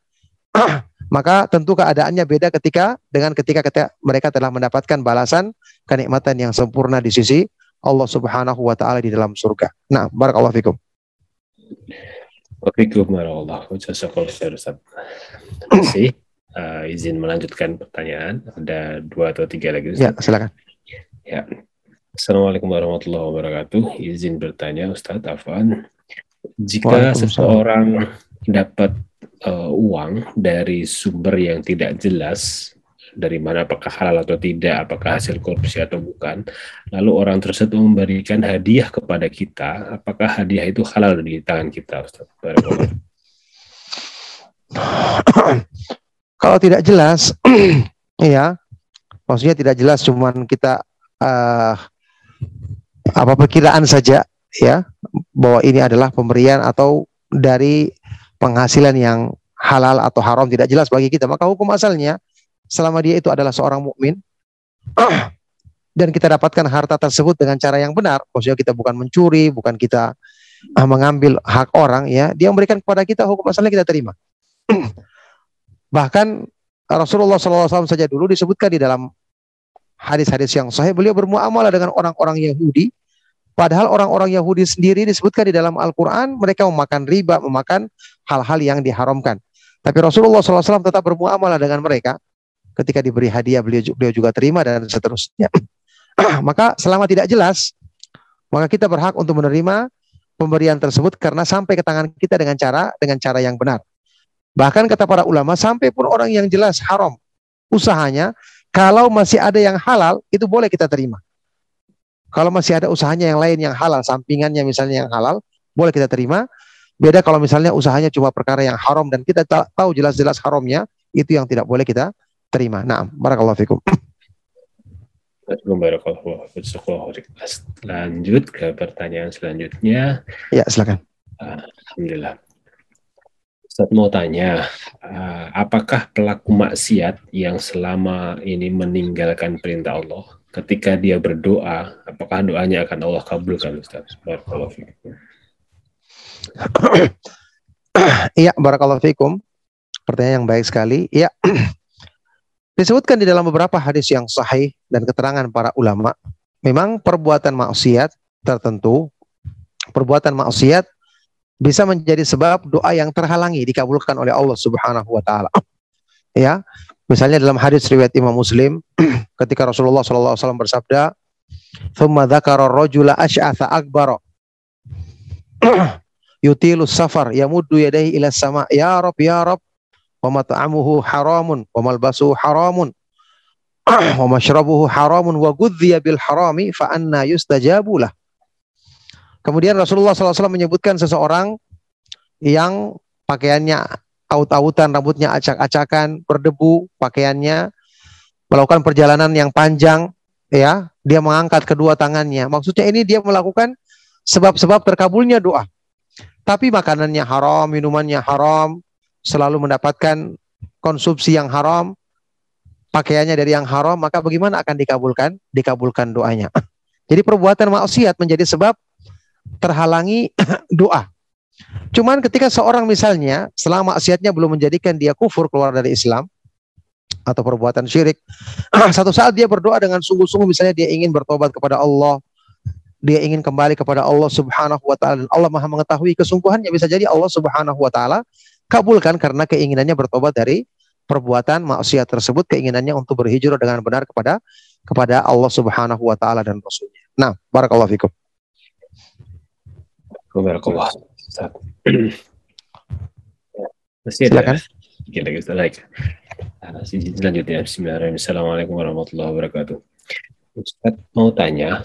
(clears throat) Maka tentu keadaannya beda ketika dengan ketika, ketika mereka telah mendapatkan balasan kenikmatan yang sempurna di sisi Allah Subhanahu wa taala di dalam surga. Nah, barakallahu fikum. Waalaikumsalam warahmatullahi wabarakatuh. Ustaz. Masih uh, izin melanjutkan pertanyaan. Ada dua atau tiga lagi. Ustaz. Ya, silakan. Ya. Assalamualaikum warahmatullahi wabarakatuh. Izin bertanya Ustadz Afwan. Jika seseorang dapat uh, uang dari sumber yang tidak jelas, dari mana apakah halal atau tidak, apakah hasil korupsi atau bukan, lalu orang tersebut memberikan hadiah kepada kita, apakah hadiah itu halal di tangan kita, Ustadz? (clears throat) Kalau tidak jelas, (clears throat) ya, maksudnya tidak jelas, cuman kita eh, apa perkiraan saja, ya, bahwa ini adalah pemberian atau dari penghasilan yang halal atau haram tidak jelas bagi kita, maka hukum asalnya selama dia itu adalah seorang mukmin (clears throat) dan kita dapatkan harta tersebut dengan cara yang benar, maksudnya kita bukan mencuri, bukan kita ah, mengambil hak orang, ya, dia memberikan kepada kita hukum asalnya kita terima. (clears throat) Bahkan Rasulullah SAW saja dulu disebutkan di dalam hadis-hadis yang sahih beliau bermuamalah dengan orang-orang Yahudi. Padahal orang-orang Yahudi sendiri disebutkan di dalam Al-Quran mereka memakan riba, memakan hal-hal yang diharamkan. Tapi Rasulullah SAW tetap bermuamalah dengan mereka. Ketika diberi hadiah beliau, beliau juga terima dan seterusnya. (clears throat) maka selama tidak jelas, maka kita berhak untuk menerima pemberian tersebut karena sampai ke tangan kita dengan cara dengan cara yang benar. Bahkan kata para ulama, sampai pun orang yang jelas haram usahanya, kalau masih ada yang halal, itu boleh kita terima. Kalau masih ada usahanya yang lain yang halal, sampingannya misalnya yang halal, boleh kita terima. Beda kalau misalnya usahanya cuma perkara yang haram dan kita ta- tahu jelas-jelas haramnya, itu yang tidak boleh kita terima. Nah, barakallahu fikum. Lanjut ke pertanyaan selanjutnya. Ya, silakan. Alhamdulillah. Ustaz mau tanya, eh, apakah pelaku maksiat yang selama ini meninggalkan perintah Allah, ketika dia berdoa, apakah doanya akan Allah kabulkan, Ustaz? Barakallahu fikum. (coughs) Iya, barakallahu fikum. Pertanyaan yang baik sekali. Iya. (coughs) Disebutkan di dalam beberapa hadis yang sahih dan keterangan para ulama, memang perbuatan maksiat tertentu perbuatan maksiat bisa menjadi sebab doa yang terhalangi dikabulkan oleh Allah Subhanahu wa taala. Ya. Misalnya dalam hadis riwayat Imam Muslim (clears throat) ketika Rasulullah sallallahu alaihi wasallam bersabda, "Tsumma dzakara rajula asy'atha akbara." (clears throat) Yutilu safar yamuddu yadayhi ila sama ya rab ya rab wa mat'amuhu haramun wa malbasuhu haramun (clears throat) wa mashrabuhu haramun wa gudhiya bil harami fa anna yustajabu lah. Kemudian Rasulullah SAW menyebutkan seseorang yang pakaiannya aut-autan, rambutnya acak-acakan, berdebu, pakaiannya melakukan perjalanan yang panjang, ya, dia mengangkat kedua tangannya. Maksudnya ini dia melakukan sebab-sebab terkabulnya doa tapi makanannya haram, minumannya haram, selalu mendapatkan konsumsi yang haram, pakaiannya dari yang haram, maka bagaimana akan dikabulkan? Dikabulkan doanya. (laughs) Jadi perbuatan maksiat menjadi sebab terhalangi (coughs) doa. Cuman ketika seorang misalnya selama maksiatnya belum menjadikan dia kufur keluar dari Islam atau perbuatan syirik, (coughs) satu saat dia berdoa dengan sungguh-sungguh misalnya dia ingin bertobat kepada Allah, dia ingin kembali kepada Allah Subhanahu wa taala dan Allah Maha mengetahui kesungguhannya bisa jadi Allah Subhanahu wa taala kabulkan karena keinginannya bertobat dari perbuatan maksiat tersebut keinginannya untuk berhijrah dengan benar kepada kepada Allah Subhanahu wa taala dan rasulnya. Nah, barakallahu fikum. Barakallah. (clears throat) Masih ada Silakan. Kita kita like. Ah, Selanjutnya, Bismillahirrahmanirrahim. Assalamualaikum warahmatullahi wabarakatuh. Ustaz mau tanya,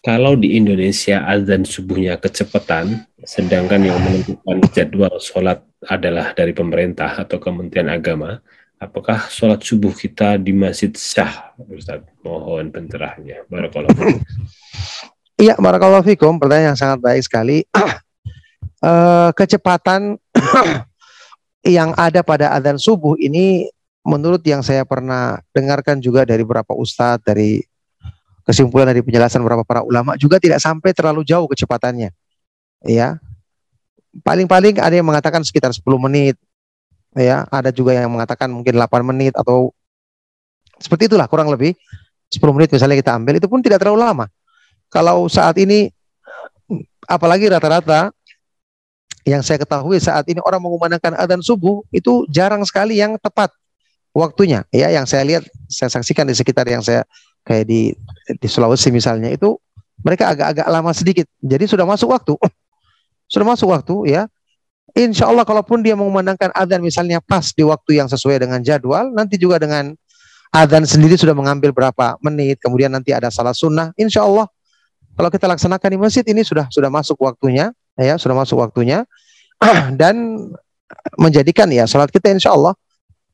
kalau di Indonesia azan subuhnya kecepatan, sedangkan yang menentukan jadwal sholat adalah dari pemerintah atau Kementerian Agama, apakah sholat subuh kita di masjid sah? Ustaz, mohon pencerahannya. Barakallahu fikum. Iya, barakallahu fikum. Pertanyaan yang sangat baik sekali. (clears throat) Eh, kecepatan (clears throat) yang ada pada adzan subuh ini menurut yang saya pernah dengarkan juga dari beberapa ustadz dari kesimpulan dari penjelasan beberapa para ulama juga tidak sampai terlalu jauh kecepatannya. Ya. Paling-paling ada yang mengatakan sekitar 10 menit. Ya, ada juga yang mengatakan mungkin 8 menit atau seperti itulah kurang lebih 10 menit misalnya kita ambil itu pun tidak terlalu lama. Kalau saat ini apalagi rata-rata yang saya ketahui saat ini orang mengumandangkan adzan subuh itu jarang sekali yang tepat waktunya. Ya yang saya lihat saya saksikan di sekitar yang saya kayak di di Sulawesi misalnya itu mereka agak-agak lama sedikit. Jadi sudah masuk waktu. (clears throat) Sudah masuk waktu ya. Insya Allah kalaupun dia mengumandangkan adzan misalnya pas di waktu yang sesuai dengan jadwal nanti juga dengan adzan sendiri sudah mengambil berapa menit kemudian nanti ada salah sunnah Insya Allah kalau kita laksanakan di masjid ini sudah sudah masuk waktunya ya sudah masuk waktunya (clears throat) dan menjadikan ya salat kita insya Allah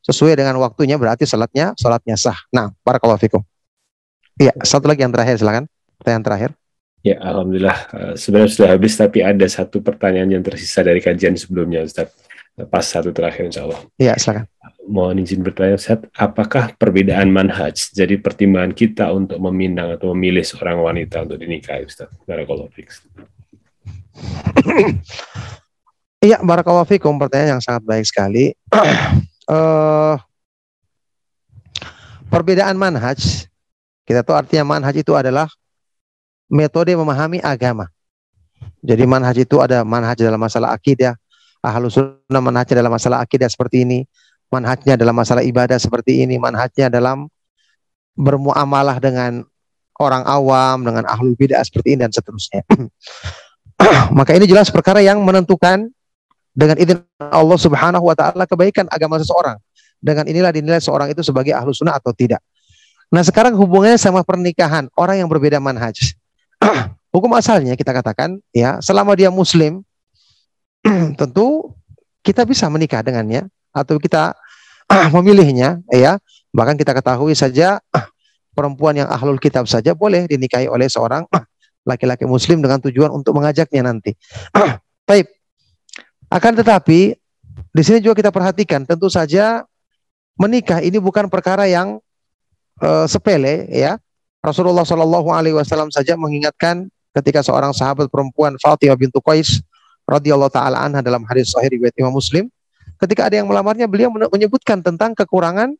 sesuai dengan waktunya berarti salatnya salatnya sah. Nah, barakallahu fikum. Iya, satu lagi yang terakhir silakan. Pertanyaan terakhir. Ya, alhamdulillah. Eh, sebenarnya sudah habis, tapi ada satu pertanyaan yang tersisa dari kajian sebelumnya, Ustaz. Pas satu terakhir, insya Allah. Iya, silakan. Mohon izin bertanya, Ustaz, apakah perbedaan manhaj jadi pertimbangan kita untuk meminang atau memilih seorang wanita untuk dinikahi, Ustaz? Barakallahu fikum. (clears throat) Iya, barakallahu fikum. Pertanyaan yang sangat baik sekali. (clears throat) Eh, perbedaan manhaj, kita tahu artinya manhaj itu adalah metode memahami agama. Jadi manhaj itu ada manhaj dalam masalah akidah, ahlu sunnah manhaj dalam masalah akidah seperti ini, manhajnya dalam masalah ibadah seperti ini, manhajnya dalam bermuamalah dengan orang awam, dengan ahlu bidah seperti ini dan seterusnya. (clears throat) Maka ini jelas perkara yang menentukan dengan izin Allah Subhanahu wa taala kebaikan agama seseorang. Dengan inilah dinilai seorang itu sebagai ahlu sunnah atau tidak. Nah, sekarang hubungannya sama pernikahan orang yang berbeda manhaj. (clears throat) Hukum asalnya kita katakan ya, selama dia muslim (clears throat) tentu kita bisa menikah dengannya atau kita (clears throat) memilihnya ya. Bahkan kita ketahui saja (clears throat) perempuan yang ahlul kitab saja boleh dinikahi oleh seorang laki-laki muslim dengan tujuan untuk mengajaknya nanti. Baik. Akan tetapi di sini juga kita perhatikan tentu saja menikah ini bukan perkara yang uh, sepele ya. Rasulullah Shallallahu alaihi wasallam saja mengingatkan ketika seorang sahabat perempuan Fatimah bintu Qais radhiyallahu taala anha dalam hadis sahih riwayat Imam Muslim ketika ada yang melamarnya beliau menyebutkan tentang kekurangan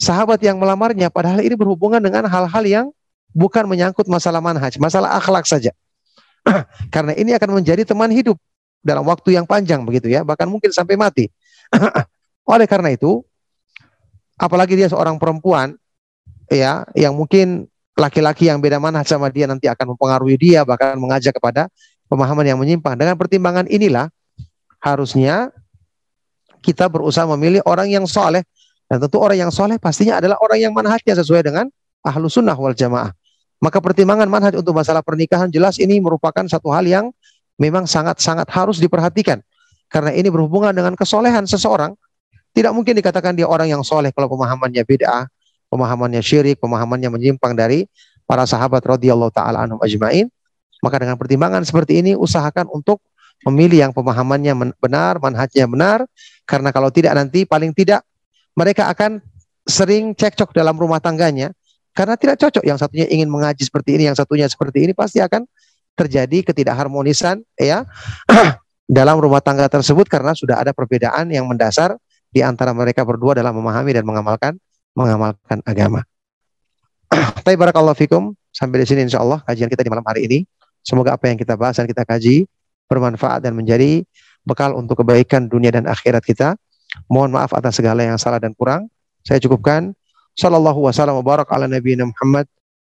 sahabat yang melamarnya padahal ini berhubungan dengan hal-hal yang bukan menyangkut masalah manhaj, masalah akhlak saja. (clears throat) Karena ini akan menjadi teman hidup dalam waktu yang panjang begitu ya, bahkan mungkin sampai mati. (clears throat) Oleh karena itu, apalagi dia seorang perempuan ya yang mungkin laki-laki yang beda mana sama dia nanti akan mempengaruhi dia bahkan mengajak kepada pemahaman yang menyimpang. Dengan pertimbangan inilah harusnya kita berusaha memilih orang yang soleh dan tentu orang yang soleh pastinya adalah orang yang manhajnya sesuai dengan ahlu sunnah wal jamaah. Maka pertimbangan manhaj untuk masalah pernikahan jelas ini merupakan satu hal yang memang sangat-sangat harus diperhatikan. Karena ini berhubungan dengan kesolehan seseorang. Tidak mungkin dikatakan dia orang yang soleh kalau pemahamannya beda, pemahamannya syirik, pemahamannya menyimpang dari para sahabat radhiyallahu taala anhum ajmain. Maka dengan pertimbangan seperti ini usahakan untuk memilih yang pemahamannya benar, manhajnya benar, karena kalau tidak nanti paling tidak mereka akan sering cekcok dalam rumah tangganya karena tidak cocok yang satunya ingin mengaji seperti ini, yang satunya seperti ini pasti akan terjadi ketidakharmonisan ya (clears throat) dalam rumah tangga tersebut karena sudah ada perbedaan yang mendasar di antara mereka berdua dalam memahami dan mengamalkan mengamalkan agama. (clears throat) Tapi barakallahu fikum sampai di sini insya Allah kajian kita di malam hari ini. Semoga apa yang kita bahas dan kita kaji bermanfaat dan menjadi bekal untuk kebaikan dunia dan akhirat kita. Mohon maaf atas segala yang salah dan kurang. Saya cukupkan. Sallallahu wasallam wa barak ala Nabi Muhammad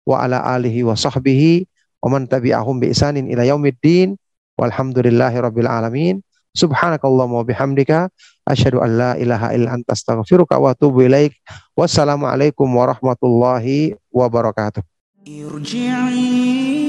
wa ala alihi wa sahbihi wa man tabi'ahum bi isanin ila yaumiddin. Walhamdulillahi rabbil alamin. Subhanakallahumma wa bihamdika asyhadu an la ilaha illa anta astaghfiruka wa atubu ilaik. Wassalamualaikum warahmatullahi wabarakatuh. Irji'i